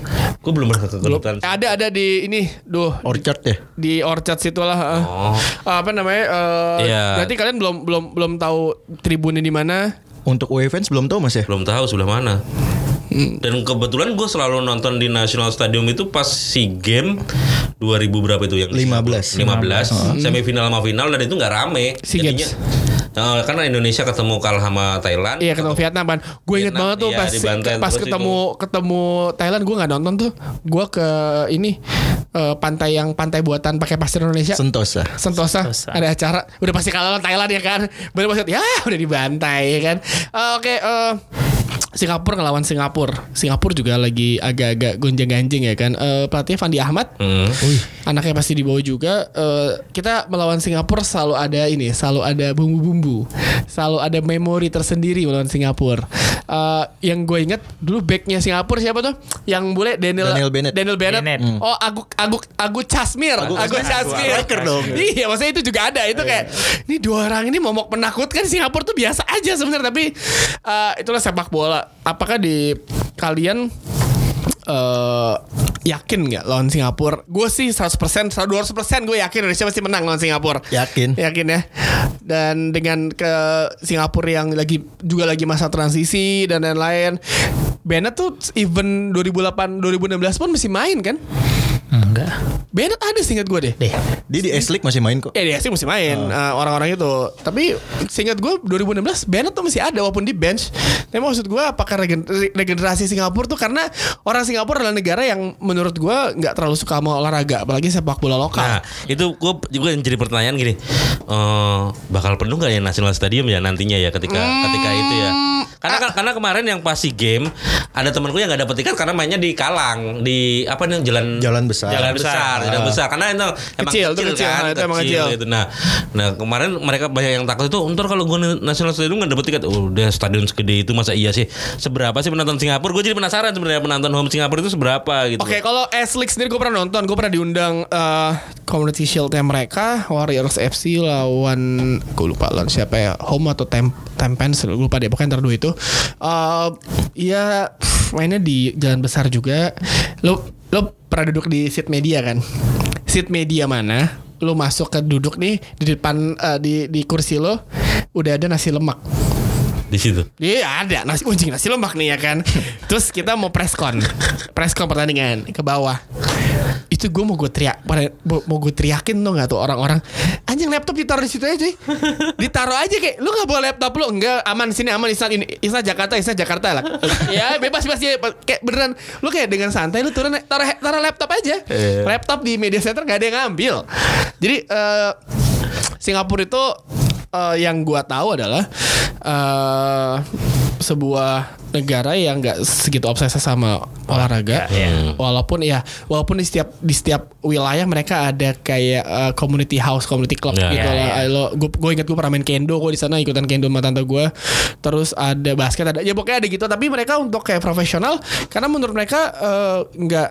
Gue belum pernah ke belum kedutaan. ada ada di ini duh Orchard ya. di Orchard situ lah. Oh. apa namanya? eh, Iya. Berarti kalian belum belum belum tahu tribunnya di mana? Untuk fans belum tahu Mas ya? Belum tahu sebelah mana. Dan kebetulan gue selalu nonton di National Stadium itu pas si game 2000 berapa itu yang di 15. Singapura? 15 semifinal sama final dan itu nggak rame. SEA Games. Eh, karena Indonesia ketemu kalah sama Thailand. Iya ketemu Vietnam kan. Gue inget banget tuh iya, pas pas ketemu ketemu Thailand gue nggak nonton tuh. Gue ke ini eh, pantai yang pantai buatan pakai pasir Indonesia. Sentosa. Sentosa, Sentosa. ada acara udah pasti kalah lawan Thailand ya kan baru pas ya udah dibantai ya kan Eh, oke eh, Singapura ngelawan Singapura. Singapura juga lagi agak-agak gonjang-ganjing ya kan. Eh, pelatihnya Fandi Ahmad. Hmm. anaknya pasti dibawa juga. Eh, kita melawan Singapura selalu ada ini selalu ada bumbu-bumbu. Selalu ada memori tersendiri melawan Singapura. Eh, yang gue inget dulu backnya Singapura siapa tuh? Yang bule Daniel Daniel Bennett. Daniel Bennett, Bennett. oh Aguk Aguk Aguk Casmir Aguk Aguk Casmir. Dong. iya maksudnya itu juga ada. Itu kayak ini dua orang ini momok menakutkan Singapura tuh biasa aja sebenarnya. Tapi eh, itulah sepak bola apakah di kalian eh yakin nggak lawan Singapura? Gue sih 100%, 200% gue yakin Indonesia pasti menang lawan Singapura. Yakin. Yakin ya. Dan dengan ke Singapura yang lagi juga lagi masa transisi dan lain-lain, Bennett tuh event 2008 2016 pun masih main kan? Enggak. Bennett ada seingat gue deh. Deh. Dia di S League masih main kok. Ya dia sih masih main eh, orang-orang itu. Tapi seingat gue 2016 Bennett tuh masih ada walaupun di bench. Tapi maksud gue apakah regen- regenerasi Singapura tuh karena orang Singapura adalah negara yang menurut gue nggak terlalu suka sama olahraga apalagi sepak bola lokal. Nah, itu gue juga yang jadi pertanyaan gini, eh bakal penuh nggak ya National Stadium ya nantinya ya ketika ketika itu ya? Karena karena kemarin yang pasti game ada temanku yang nggak dapet tiket karena mainnya di Kalang di apa nih jalan Jalan besar. jalan Besar. besar, jalan besar karena itu emang Kecil, kecil, kecil. kan, Nah, itu emang kecil. gitu. Nah, nah kemarin mereka banyak yang takut itu, ntar kalau gue National Stadium nggak dapet tiket, udah stadion segede itu masa iya sih? Seberapa sih penonton Singapura? Gue jadi penasaran sebenarnya penonton home Singapura itu seberapa gitu. Oke, kalau S League sendiri gue pernah nonton, gue pernah diundang eh Community Shield-nya mereka, Warriors FC lawan gue lupa lawan siapa ya, Home atau Tem Tempens, gue lupa deh, pokoknya antara dua itu. Eh ya pff, mainnya di jalan besar juga. Lo lo pernah duduk di seat media kan? Seat media mana? Lo masuk ke duduk nih di depan eh, di di kursi lo udah ada nasi lemak. Di situ. Iya ada nasi kucing nasi lemak nih ya kan. Terus kita mau preskon, preskon pertandingan ke bawah. Itu gue mau gue teriak, mau mau gue teriakin tuh nggak tuh orang-orang. Anjing laptop ditaruh di situ aja, cuy. Ditaruh aja kayak lu nggak bawa laptop lu enggak aman sini aman Isna ini Isna Jakarta Isna Jakarta lah. ya bebas bebas ya kayak beneran lu kayak dengan santai lu turun taruh taruh laptop aja. Laptop di media center nggak ada yang ngambil. Jadi eh Singapura itu eh, yang gua tahu adalah eh sebuah negara yang nggak segitu obsesi sama olahraga. Iya. Walaupun ya, walaupun di setiap di setiap wilayah mereka ada kayak eh, community house, community club Iya. gitu Iya, lah. iya. Lo, gue gue ingat gue pernah main kendo gue di sana ikutan kendo sama tante gue. Terus ada basket ada, ya pokoknya ada gitu. Tapi mereka untuk kayak profesional karena menurut mereka eh, nggak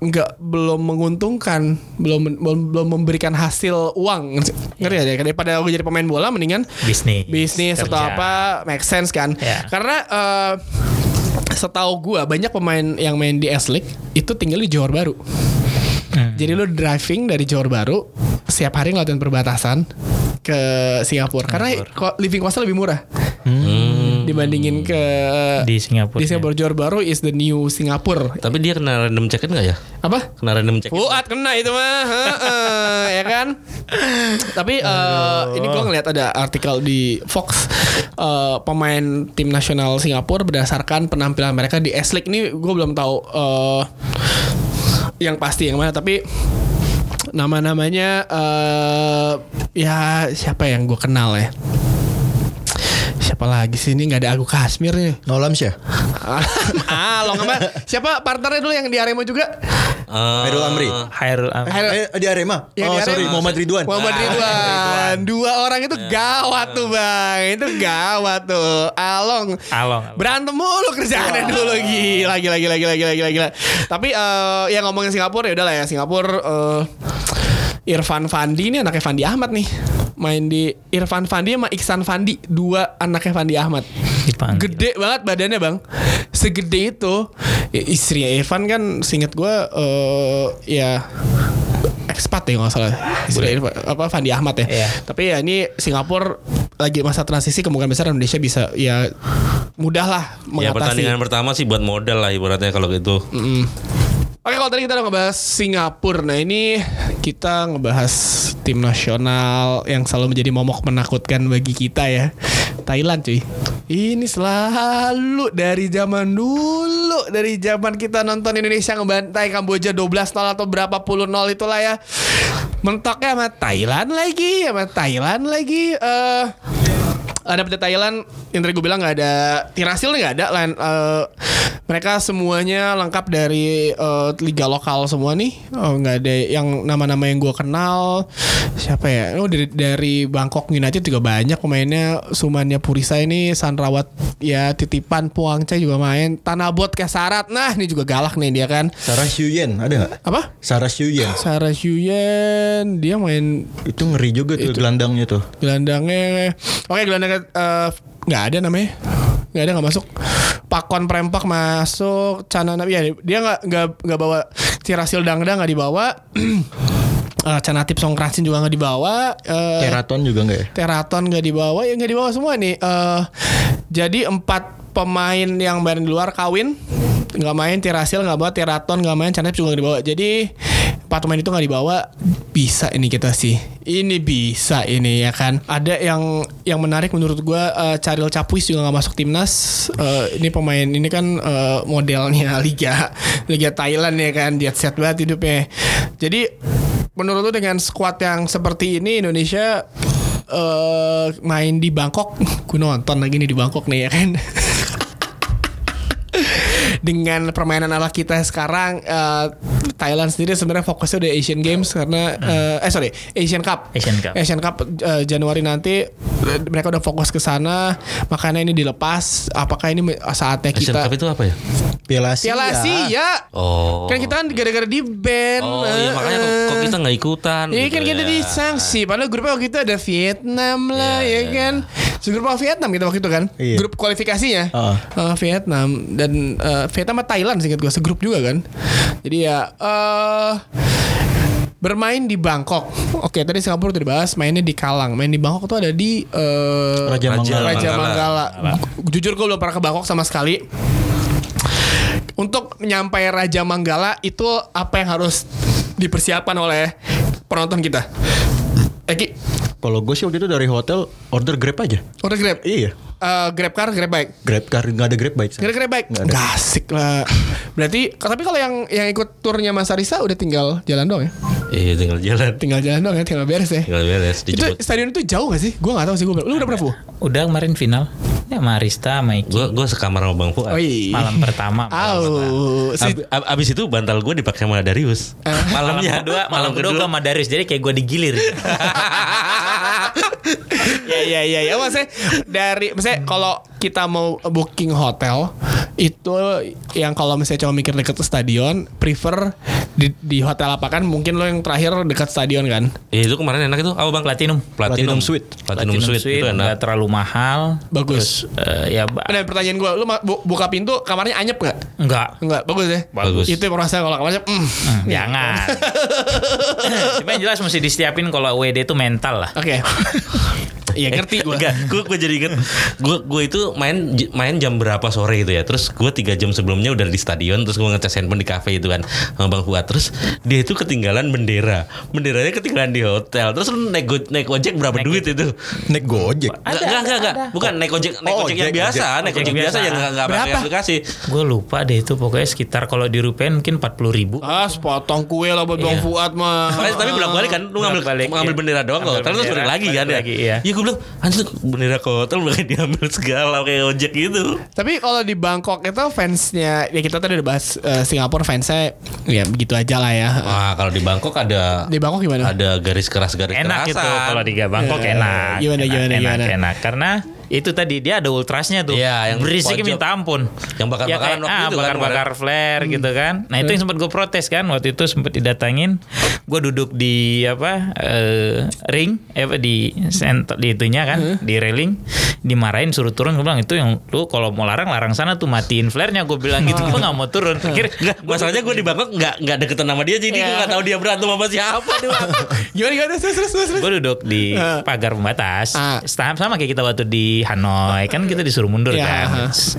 nggak belum menguntungkan, belum belum, belum memberikan hasil uang. Ngerti ya? Daripada gue jadi pemain bola, mendingan Bisnis. bisnis atau apa make sense kan Ya. karena eh, setahu gua banyak pemain yang main di S League itu tinggal di Johor Baru. Hmm. jadi lu driving dari Johor Baru setiap hari ngelakuin perbatasan ke Singapura. Karena living costnya lebih murah. Dibandingin ke Di Singapura. di Singapura. Johor Baru is the new Singapura. Tapi dia kena random check nggak ya? apa? Kena random check. Fuad kena itu mah, Heeh, ya kan. Tapi eh, ini gue ngeliat ada artikel di Fox eh, pemain tim nasional Singapura berdasarkan penampilan mereka di S League. Ini gue belum tahu eh, yang pasti yang mana tapi nama-namanya eh ya siapa yang gue kenal ya? Siapa lagi sih? Ini nggak ada Agu Kasmir nih Nolam sih. ah lo apa? Siapa partnernya dulu yang di Arema juga Eh, Hairul Amri. Hairul Am- Hairul- Eh, di Arema. Yang oh di sorry, Arema. Muhammad Ridwan. Muhammad Ah, Ridwan. Dua orang itu gawat tuh bang. Itu gawat tuh. Along. Along. Berantem mulu kerjaannya dulu gila gila gila gila gila gila gila. Tapi eh yang ngomongin Singapura ya udahlah ya Singapura eh Irfan Fandi ini anaknya Fandi Ahmad nih. Main di Irfan Fandi sama Iksan Fandi, dua anaknya Fandi Ahmad. Dipanggil. Gede banget badannya bang Segede itu Ya, Istrinya Irfan kan Seinget gue eh Ya Ekspat ya nggak salah Istri Irfan, apa Fandi Ahmad ya Iya. Tapi ya ini Singapura Lagi masa transisi Kemungkinan besar Indonesia bisa Ya Mudah lah Ya Mengatasi pertandingan pertama sih buat modal lah ibaratnya kalau gitu. Mm. Oke kalau tadi kita udah ngebahas Singapura. Nah ini kita ngebahas tim nasional Yang selalu menjadi momok menakutkan bagi kita ya. Thailand cuy. Ini selalu dari zaman dulu Dari zaman kita nonton Indonesia ngebantai Kamboja 12-0 atau berapa puluh nol itulah ya. Mentoknya sama Thailand lagi Sama Thailand lagi. Eh ada pada Thailand yang tadi gue bilang nggak ada tirasil nggak ada lain eh, mereka semuanya lengkap dari eh, liga lokal semua nih. Oh, nggak ada yang nama-nama yang gue kenal. Siapa ya? Oh dari dari Bangkok United juga banyak pemainnya. Sumanya Purisa ini Sanrawat ya titipan Puangca juga main. Tanabot Kesarat nah ini juga galak nih dia kan. Sarah Xuyen ada nggak? apa? Sarah Xuyen. Sarah Xuyen dia main Itu ngeri juga tuh gelandangnya tuh. Gelandangnya. Oke gelandangnya eh, nggak ada namanya nggak ada nggak masuk. Pakon Prempak masuk Canana ya dia nggak nggak nggak bawa Cirasil Dangda nggak dibawa. Eh, Canatip Songkrasin juga nggak dibawa. Eh, Teraton juga nggak ya? Teraton nggak dibawa. Ya nggak dibawa semua nih. Eh, jadi empat pemain yang main di luar kawin. Nggak main Tirasil nggak bawa Tiraton nggak main Canep juga nggak dibawa. Jadi pemain itu nggak dibawa bisa ini kita sih. Ini bisa ini ya kan? Ada yang yang menarik menurut gua eh, Charil Capuis juga nggak masuk timnas. Eh, ini pemain ini kan eh, modelnya liga liga Thailand ya kan? Dia set banget hidupnya. Jadi menurut lu dengan squad yang seperti ini Indonesia eh main di Bangkok gue nonton lagi nih di Bangkok nih ya kan dengan permainan ala kita sekarang eh, Thailand sendiri sebenarnya fokusnya udah Asian Games karena eh, eh sorry Asian Cup Asian Cup. Asian Cup eh, Januari nanti mereka udah fokus ke sana makanya ini dilepas apakah ini saatnya Asian kita Cup itu apa ya? Piala Asia. Piala Asia Oh. kan kita kan gara-gara di ban Oh iya makanya kok, kok eh. kita nggak ikutan. Iya gitu kan kita ya. disangsi Padahal grupnya waktu itu ada Vietnam lah Iya, ya iya. kan Segrup sama Vietnam kita waktu itu kan Iya. Grup kualifikasinya Heeh. Eh, Vietnam Dan eh, Vietnam sama Thailand sih gue Segrup juga kan Jadi ya eh Bermain di Bangkok Oke tadi Singapura udah dibahas Mainnya di Kalang Main di Bangkok tuh ada di eh, Raja Manggala. Raja Manggala. Manggala. Jujur gue belum pernah ke Bangkok sama sekali untuk menyampai Raja Manggala itu apa yang harus dipersiapkan oleh penonton kita? Eki, Kalau gue sih waktu itu dari hotel order Grab aja. order Grab. Iya. Eh, Grab car, Grab bike. Grab car nggak ada Grab bike. Grab Grab bike. Nggak ada. Gak asik lah. Berarti tapi kalau yang yang ikut turnya Mas Arisa udah tinggal jalan dong ya? Iya tinggal jalan. Tinggal jalan dong ya, tinggal beres ya. Tinggal beres Itu dijemput. stadion itu jauh gak sih? Gue gak tahu sih gue. Lu udah pernah Bu? Udah kemarin final. Ya sama Arista, sama Iki. Gue gue sekamar sama Bang Fuad. Oh iya. Malam pertama. Au, si- Ab- ab- abis itu bantal gue dipakai sama Darius. Malam Malamnya kedua, malam kedua gue sama Darius. Jadi kayak gue digilir. ya ya ya ya maksudnya dari misalnya kalau kita mau booking hotel itu yang kalau misalnya cuma mikir deket stadion prefer di, di hotel apa kan mungkin lo yang terakhir dekat stadion kan Iya itu kemarin enak itu apa bang? Platinum. Platinum, Platinum Suite. Platinum, Suite, itu nggak enak. terlalu mahal. bagus Eh, ya ba- dan pertanyaan gue lu ma- bu- buka pintu kamarnya anyep nggak enggak. Enggak, bagus ya. Bagus. Itu yang merasa kalau kamarnya mm. Hmm, Jangan. Cuma yang jelas mesti disiapin kalau WD itu mental lah. Oke. Iya ngerti gue. Enggak, gue gue jadi inget gue gue itu main main jam berapa sore itu ya. Terus gue tiga jam sebelumnya udah di stadion. Terus gue ngecas handphone di cafe itu kan sama Bang Fuad. Terus dia itu ketinggalan bendera. Benderanya ketinggalan di hotel. Terus lu naik go- naik ojek berapa duit itu? Naik Gojek. Enggak, enggak, enggak, enggak. Bukan naik ojek, naik Oh, ojek yang biasa, ojek. naik Ojek ojek biasa yang enggak enggak pakai aplikasi. Gue lupa deh itu pokoknya sekitar kalau dirupiahin mungkin 40 ribu. Ah, sepotong kue lah buat Bang Iya. Fuad mah. Tapi, bolak balik kan, lu ngambil ngambil iya. bendera doang kok. Terus balik lagi kan ya. lagi, iya. Iya gue bilang, anjir bendera ke hotel bakal diambil segala kayak ojek gitu. Tapi kalau di Bangkok itu fansnya ya kita tadi udah bahas eh, Singapura fansnya ya begitu aja lah ya. Wah, kalau di Bangkok ada Di Bangkok gimana? ada garis keras garis enak kerasan. gitu kalau di Bangkok Eh, enak. gimana, enak, gimana, enak, gimana? enak. Karena itu tadi dia ada ultrasnya tuh. Iya, yang berisik pojok. minta ampun. Yang bakar-bakaran Ya, kayak, waktu ah, itu kan bakar-bakar flare gitu kan. Nah, itu yang sempat gue protes kan waktu itu sempat didatangin. Gue duduk di apa? eh, ring eh, apa di center di itunya kan, di railing dimarahin suruh turun gue bilang itu yang lu kalau mau larang larang sana tuh matiin flare-nya gue bilang gitu gue nggak mau turun pikir Enggak, masalahnya gue di Bangkok nggak nggak deketan sama dia jadi gue Iya. nggak tahu dia berantem sama siapa dia. Gimana gimana terus terus terus. terus. gue duduk di pagar pembatas Ah. sama kayak kita waktu di Hanoi kan kita disuruh mundur Iya, kan.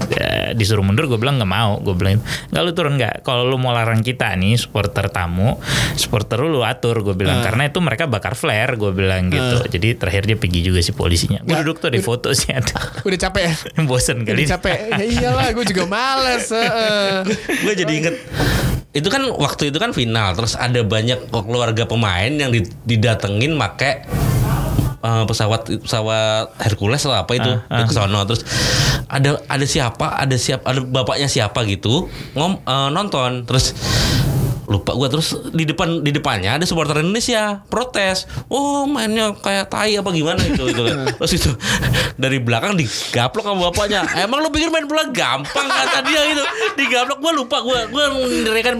Ya, disuruh mundur gue bilang nggak mau gue bilang nggak lu turun nggak kalau lu mau larang kita nih supporter tamu supporter lu, lu atur gue bilang Ah. karena itu mereka bakar flare gue bilang gitu jadi terakhir dia pergi juga si polisinya gue duduk tuh di foto sih ada Udah capek ya? bosen kali Udah capek. Ya iyalah, gue juga males. heeh. gue jadi inget itu kan waktu itu kan final terus ada banyak keluarga pemain yang di- didatengin make eh, pesawat pesawat Hercules atau apa itu Ah, ah. ke sono terus ada ada siapa ada siapa ada bapaknya siapa gitu ngom eh, nonton. Terus lupa gua. Terus di depan di depannya ada supporter Indonesia protes. Oh mainnya kayak tai apa gimana itu itu terus itu dari belakang digaplok sama bapaknya. Emang lu pikir main bola gampang kata dia gitu. Digaplok gua lupa. Gua gua menerikan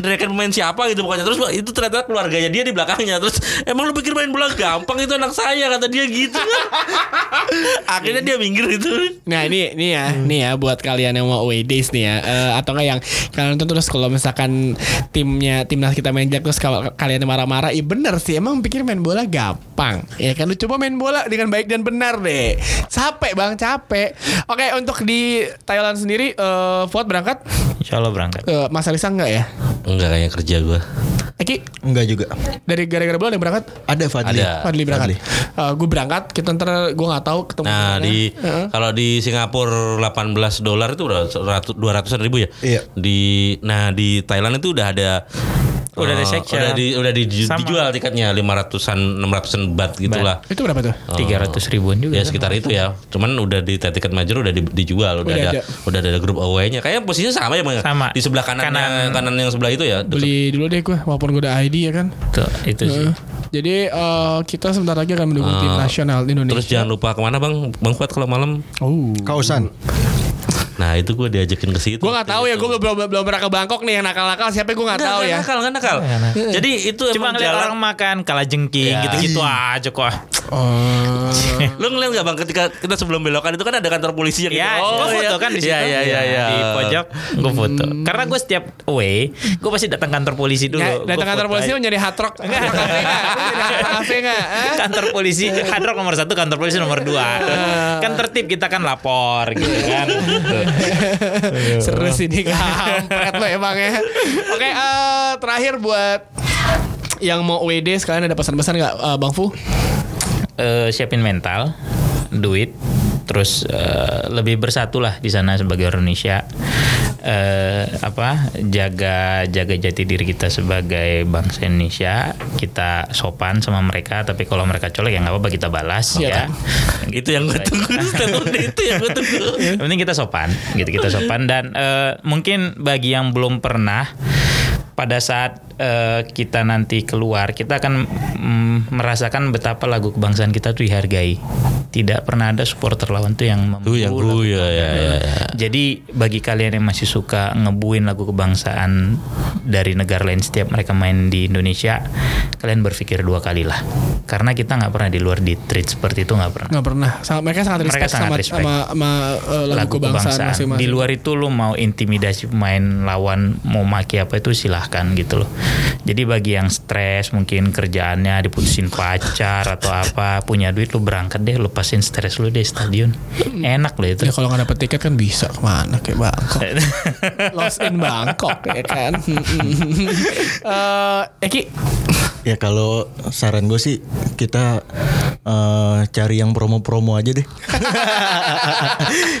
neriakin pemain siapa gitu pokoknya. Terus itu ternyata keluarganya dia di belakangnya. Terus emang lu pikir main bola gampang? Itu anak saya kata dia gitu. Akhirnya dia minggir itu Nah ini ini ya, nih ya buat kalian yang mau away days nih ya, eh, atau enggak yang kalian nonton terus kalau misalkan timnya timnas kita main jago terus kalau kalian marah-marah, iya bener sih emang pikir main bola gampang, ya kan lu coba main bola dengan baik dan benar deh, capek bang capek. Oke untuk di Thailand sendiri, eh Fuad berangkat, Insya Allah berangkat. eh, Mas Alisa enggak ya? Enggak kayak kerja gue Eki Enggak juga. dari gara-gara bola yang berangkat, Ada Fadli. Ada. Fadli berangkat. gue berangkat, kita ntar gue nggak tahu ketemu. Nah di di Heeh. kalau di Singapura 18 dolar itu udah dua ratusan ribu ya. Iya. Di nah di Thailand itu udah ada Udah ada eh, section. Udah di udah di, Sama. dijual tiketnya 500-an 600-an bat gitulah. itu berapa tuh? Tiga ratus ribuan juga. Ya sekitar itu ya. Cuman udah di tiket major udah di- dijual, udah, Udah ada, ada. udah ada grup away-nya. Kayaknya posisinya sama ya, Bang. ya? Sama. Di sebelah kanannya, kanan, Kanan. yang sebelah itu ya. deket. Beli dulu deh gue, walaupun gue udah ID ya kan. Tuh, itu sih. Jadi eh, kita sebentar lagi akan mendukung tim Eh, nasional Indonesia. Terus jangan lupa ke mana bang, bang Fuad kalau malam. Oh. Kausan. Nah itu gue diajakin ke situ. Gue gak tahu ya, gue belum belum pernah ke Bangkok nih yang nakal-nakal siapa gue gak tahu ya. Nakal, nggak nakal. Jadi itu Cuma emang ngeliat jalan. orang makan kalah jengking Ya. gitu-gitu aja kok. Oh. Lu ngeliat gak bang ketika kita sebelum belokan itu kan ada kantor polisi yang Ya, gitu. gue foto kan di situ. Iya iya iya. iya. Di pojok gue foto. Karena gue setiap away, gue pasti datang kantor polisi dulu. Ya, datang kantor polisi mau nyari hard rock. Nggak? Nggak? Kantor polisi hard rock nomor satu kantor polisi nomor dua kan tertib kita kan lapor gitu kan Seru sih ini kampret lo emang ya. Oke, eh, terakhir buat yang mau WD sekalian ada pesan-pesan nggak eh, Bang Fu? Eh, siapin mental duit terus eh, lebih bersatu lah di sana sebagai orang Indonesia eh, apa jaga jaga jati diri kita sebagai bangsa Indonesia kita sopan sama mereka tapi kalau mereka colek ya nggak apa-apa kita balas Iya ya kan? Itu yang gue tunggu. Itu yang gue tunggu. Yang penting kita sopan, gitu kita sopan dan eh, mungkin bagi yang belum pernah pada saat eh, kita nanti keluar kita akan mm, merasakan betapa lagu kebangsaan kita tuh dihargai. Tidak pernah ada supporter lawan tuh yang Tuh yang membu lagu ya ya ya. ya. jadi bagi kalian yang masih suka ngebuin lagu kebangsaan dari negara lain setiap mereka main di Indonesia, kalian berpikir dua kali lah. Karena kita nggak pernah di luar di treat seperti itu nggak pernah. Nggak pernah. Sangat, mereka sangat Mereka respect sangat sama, respect. sama sama eh, lagu, kebangsaan masing-masing. Di luar itu lu mau intimidasi pemain lawan mau maki apa itu silahkan gitu loh. Jadi bagi yang stres mungkin kerjaannya diputusin pacar atau apa punya duit lu berangkat deh lepasin stres lu deh stadion. Enak loh itu. Ya kalau nggak dapet tiket kan bisa ke mana kayak Bangkok. Lost in Bangkok ya kan. Eh, Eki, Ya kalau saran gue sih kita eh, cari yang promo-promo aja deh.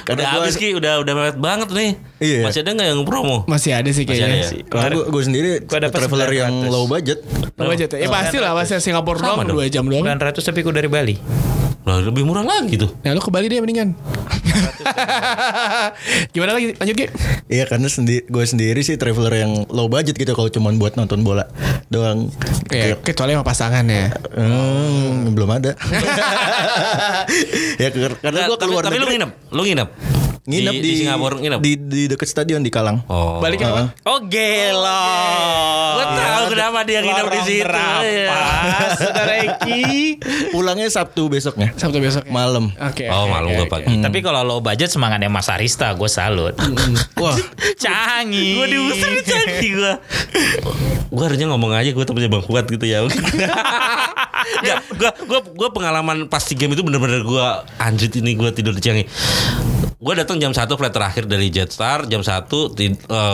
Udah gua- habis Ki, udah udah mepet banget nih. Iya. Masih ada nggak yang promo? masih ada sih Masih kayaknya. ada ya? Kalau gue, gue sendiri Gua traveler yang 900. low budget. Lo aja tuh. Ya pasti lah, pasti Singapura doang dong. 2 jam doang. 900 tapi ku dari Bali. Lah lebih murah lagi tuh. Nah lu ke Bali deh mendingan. Gimana lagi? Lanjut Ki. Iya karena sendi gue sendiri sih traveler yang low budget gitu kalau cuma buat nonton bola doang. Ya, kecuali sama pasangan ya. Hmm, belum ada. ya karena gue Tapi, keluar tapi lu negeri, nginep, lu nginep. Nginep di, di, Singapura nginep. di di dekat stadion di Kalang. oh. Balik ke apa? Oh gelo. Gua tahu kenapa dia nginep di situ. Berapa? Iya. Saudara Eki. Pulangnya Sabtu besoknya. Sabtu besok. ya? Malam. Oke. Oh, malu oke, gua oke. pagi. Tapi kalau low budget semangatnya Mas Arista, gue salut. Wah, Canggih. Gue diusir di canggih gue. Gue harusnya ngomong aja gue temennya Bang Fuad gitu ya. Enggak, gue gue gue pengalaman pas di game itu bener-bener gue anjir ini gue tidur di Ciangi. Gue datang jam 1 flight terakhir dari Jetstar jam 1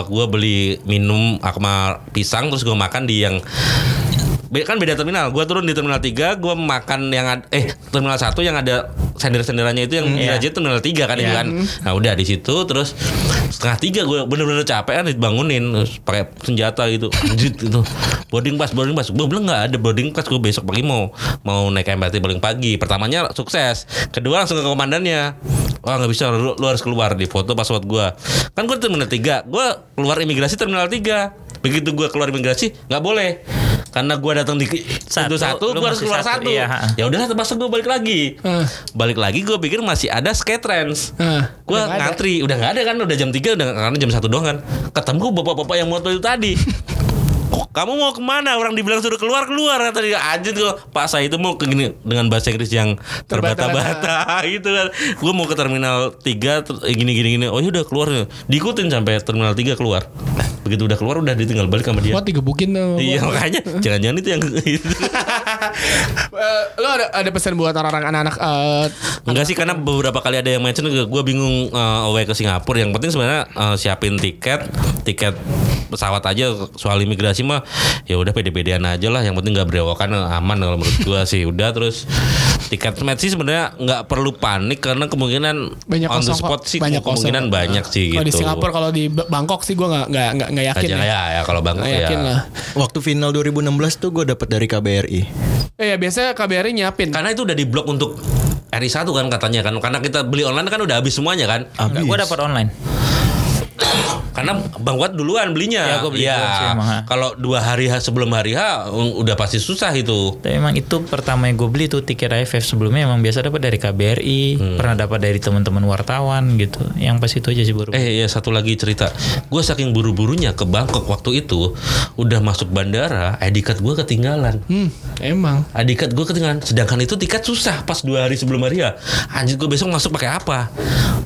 gue beli minum sama pisang terus gue makan di yang kan beda terminal. Gue turun di terminal 3, gue makan yang ad- eh terminal 1 yang ada sender-senderannya itu yang Iya. yeah. terminal 3 kan itu Iya. kan. Nah, udah di situ terus setengah tiga gue bener-bener capek kan dibangunin pakai senjata gitu. Anjir itu. Boarding pass, boarding pass. Gue bilang nggak ada boarding pass. Gue besok pagi mau mau naik MRT paling pagi. Pertamanya sukses. Kedua langsung ke komandannya. Wah nggak bisa. Lu, lu harus keluar di foto password gue. Kan gue di terminal 3 Gue keluar imigrasi terminal 3 Begitu gue keluar imigrasi nggak boleh. Karena gue datang di Satu, satu gue harus keluar satu, satu, iya. ya udahlah terpaksa gue balik lagi. Ah. balik lagi gue pikir masih ada skatrans Ah, gue udah nggak ada. ngantri. Udah nggak ada kan udah jam 3 udah karena jam satu doang kan. Ketemu bapak-bapak yang moto itu tadi kamu mau ke mana? Orang dibilang suruh keluar keluar kata dia. Anjir gua, Pak saya itu mau ke gini dengan bahasa Inggris yang terbata-bata gitu kan. Gue mau ke terminal 3 ter- gini gini gini. Oh ya udah keluar. Diikutin sampai terminal 3 keluar. Begitu udah keluar udah ditinggal balik sama dia. Wah digebukin tuh. Iya makanya jangan-jangan itu yang Eh, lo ada ada pesan buat orang-orang anak-anak eh, Enggak sih karena beberapa kali ada yang mention gue bingung uh, away ke Singapura. Yang penting sebenarnya uh, siapin tiket, tiket pesawat aja soal imigrasi mah ya udah pede-pedean aja lah. Yang penting nggak berewokan aman kalau menurut gue sih. Udah terus tiket match sih sebenarnya nggak perlu panik karena kemungkinan banyak on the kosong spot kok. sih banyak kosong. kemungkinan banyak sih Kalau gitu. di Singapura kalau di Ba- Bangkok sih gue nggak nggak nggak yakin. aja ya. ya, ya kalau Bangkok Nggak ya. yakin lah. Waktu final 2016 tuh gue dapet dari KBRI. Eh ya biasanya KBRI nyiapin. Karena itu udah diblok untuk RI1 kan katanya kan karena kita beli online kan udah habis semuanya kan. Enggak, gue dapat online. Karena Bang Wat duluan belinya. Ya, beli Iya. ha. Kalau dua hari sebelum hari H udah pasti susah itu. Tapi emang itu pertama yang gue beli tuh tiket AFF sebelumnya emang biasa dapat dari KBRI, Hmm. pernah dapat dari teman-teman wartawan gitu. Yang pas itu aja sih baru. Eh ya satu lagi cerita. Gue saking buru-burunya ke Bangkok waktu itu udah masuk bandara, ID card gue ketinggalan. Hmm, emang. ID card gue ketinggalan. Sedangkan itu tiket susah pas dua hari sebelum hari H. Anjir gue besok masuk pakai apa?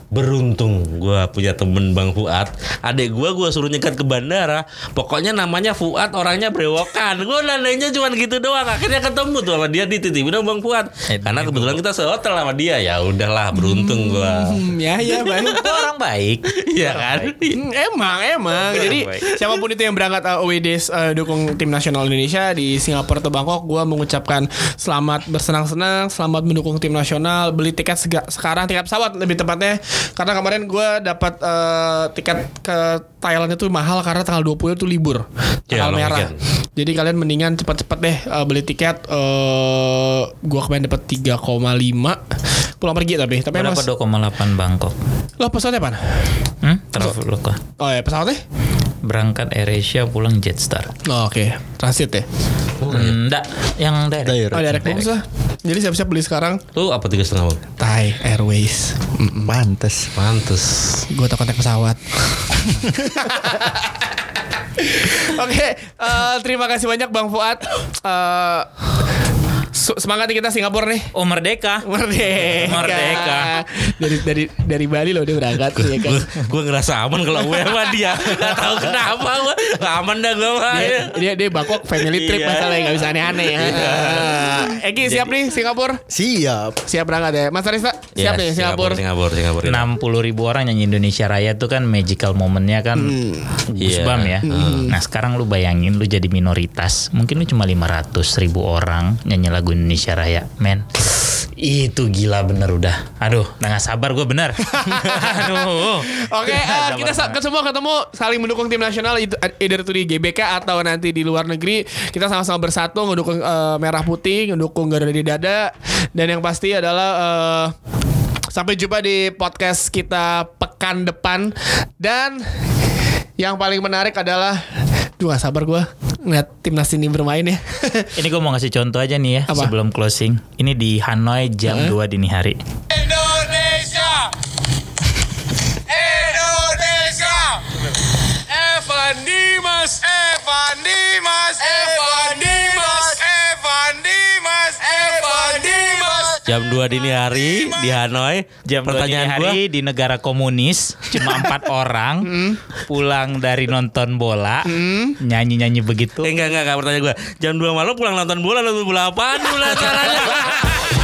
Beruntung gue punya temen Bang Fuad. Adek gue gue suruh nyekat ke bandara. Pokoknya namanya Fuad, orangnya brewokan. Gue nandainya cuma gitu doang. Akhirnya ketemu tuh sama dia di titik bilang Bang Fuad. Eh, Karena kebetulan kita sehotel sama dia. Ya udahlah, beruntung gue. Hmm, ya ya baik. Itu orang baik. Iya kan? Hmm, emang emang jadi siapa pun itu yang berangkat uh, away days uh, dukung tim nasional Indonesia di Singapura atau Bangkok gue mengucapkan selamat bersenang-senang selamat mendukung tim nasional beli tiket sega- sekarang tiket pesawat lebih tepatnya karena kemarin gue dapat uh, tiket ke Thailand itu mahal karena tanggal 20 itu libur Ya, tanggal long merah weekend. jadi kalian mendingan cepat-cepat deh uh, beli tiket uh, gue kemarin dapat 3,5 pulang pergi tapi tapi emang dapat 2,8 Bangkok. lo pesawatnya apa? Hmm? Traveloka. Oh ya pesawatnya? Berangkat AirAsia pulang Jetstar. Oh, Oke, transit ya. Enggak, yang direct. Direct. Oh, direct lah. Jadi siap-siap beli sekarang Lu apa tiga setengah bang? Thai Airways. Pantes. Pantes. Gue tak kontak pesawat. Oke, eh, terima kasih banyak Bang Fuad. Eh, su- semangat kita Singapura nih. Oh merdeka. Merdeka. Merdeka. Dari dari dari Bali loh dia berangkat ya kan. Gue ngerasa aman kalau gue sama dia. Gak tahu kenapa gue aman dah gue mah. Dia, dia dia Bangkok family trip Iya. masalahnya nggak bisa aneh-aneh ya. Egi siap nih Singapura? Siap. Siap berangkat ya. Mas Arista siap nih Singapura. Singapura, Singapura. 60 ribu orang nyanyi Indonesia Raya tuh kan magical momennya kan Gusbam Iya. ya. Nah sekarang lu bayangin lu jadi minoritas, mungkin lu cuma 500 ribu orang nyanyi lagu Indonesia Raya, men. Itu gila bener udah. Aduh, udah gak sabar gue bener. Aduh. Oke, eh, Sabar kita sa- banget. semua ketemu saling mendukung tim nasional itu eh, either itu di GBK atau nanti di luar negeri. Kita sama-sama bersatu ngedukung eh, merah putih, ngedukung Garuda di dada dan yang pasti adalah eh, sampai jumpa di podcast kita pekan depan dan yang paling menarik adalah Duh gak sabar gue ngeliat timnas ini bermain ya Ini gue mau ngasih contoh aja nih ya Apa? sebelum closing. Ini di Hanoi jam 2 dini hari. Indonesia Indonesia Evan Dimas Evan Dimas Jam 2 dini hari di Hanoi. Jam 2 dini Pertanyaan hari gue. di negara komunis cuma empat orang pulang dari nonton bola nyanyi-nyanyi begitu Eh enggak enggak enggak pertanyaan gue. Jam 2 malam pulang nonton bola nonton bola apaan dulu acaranya?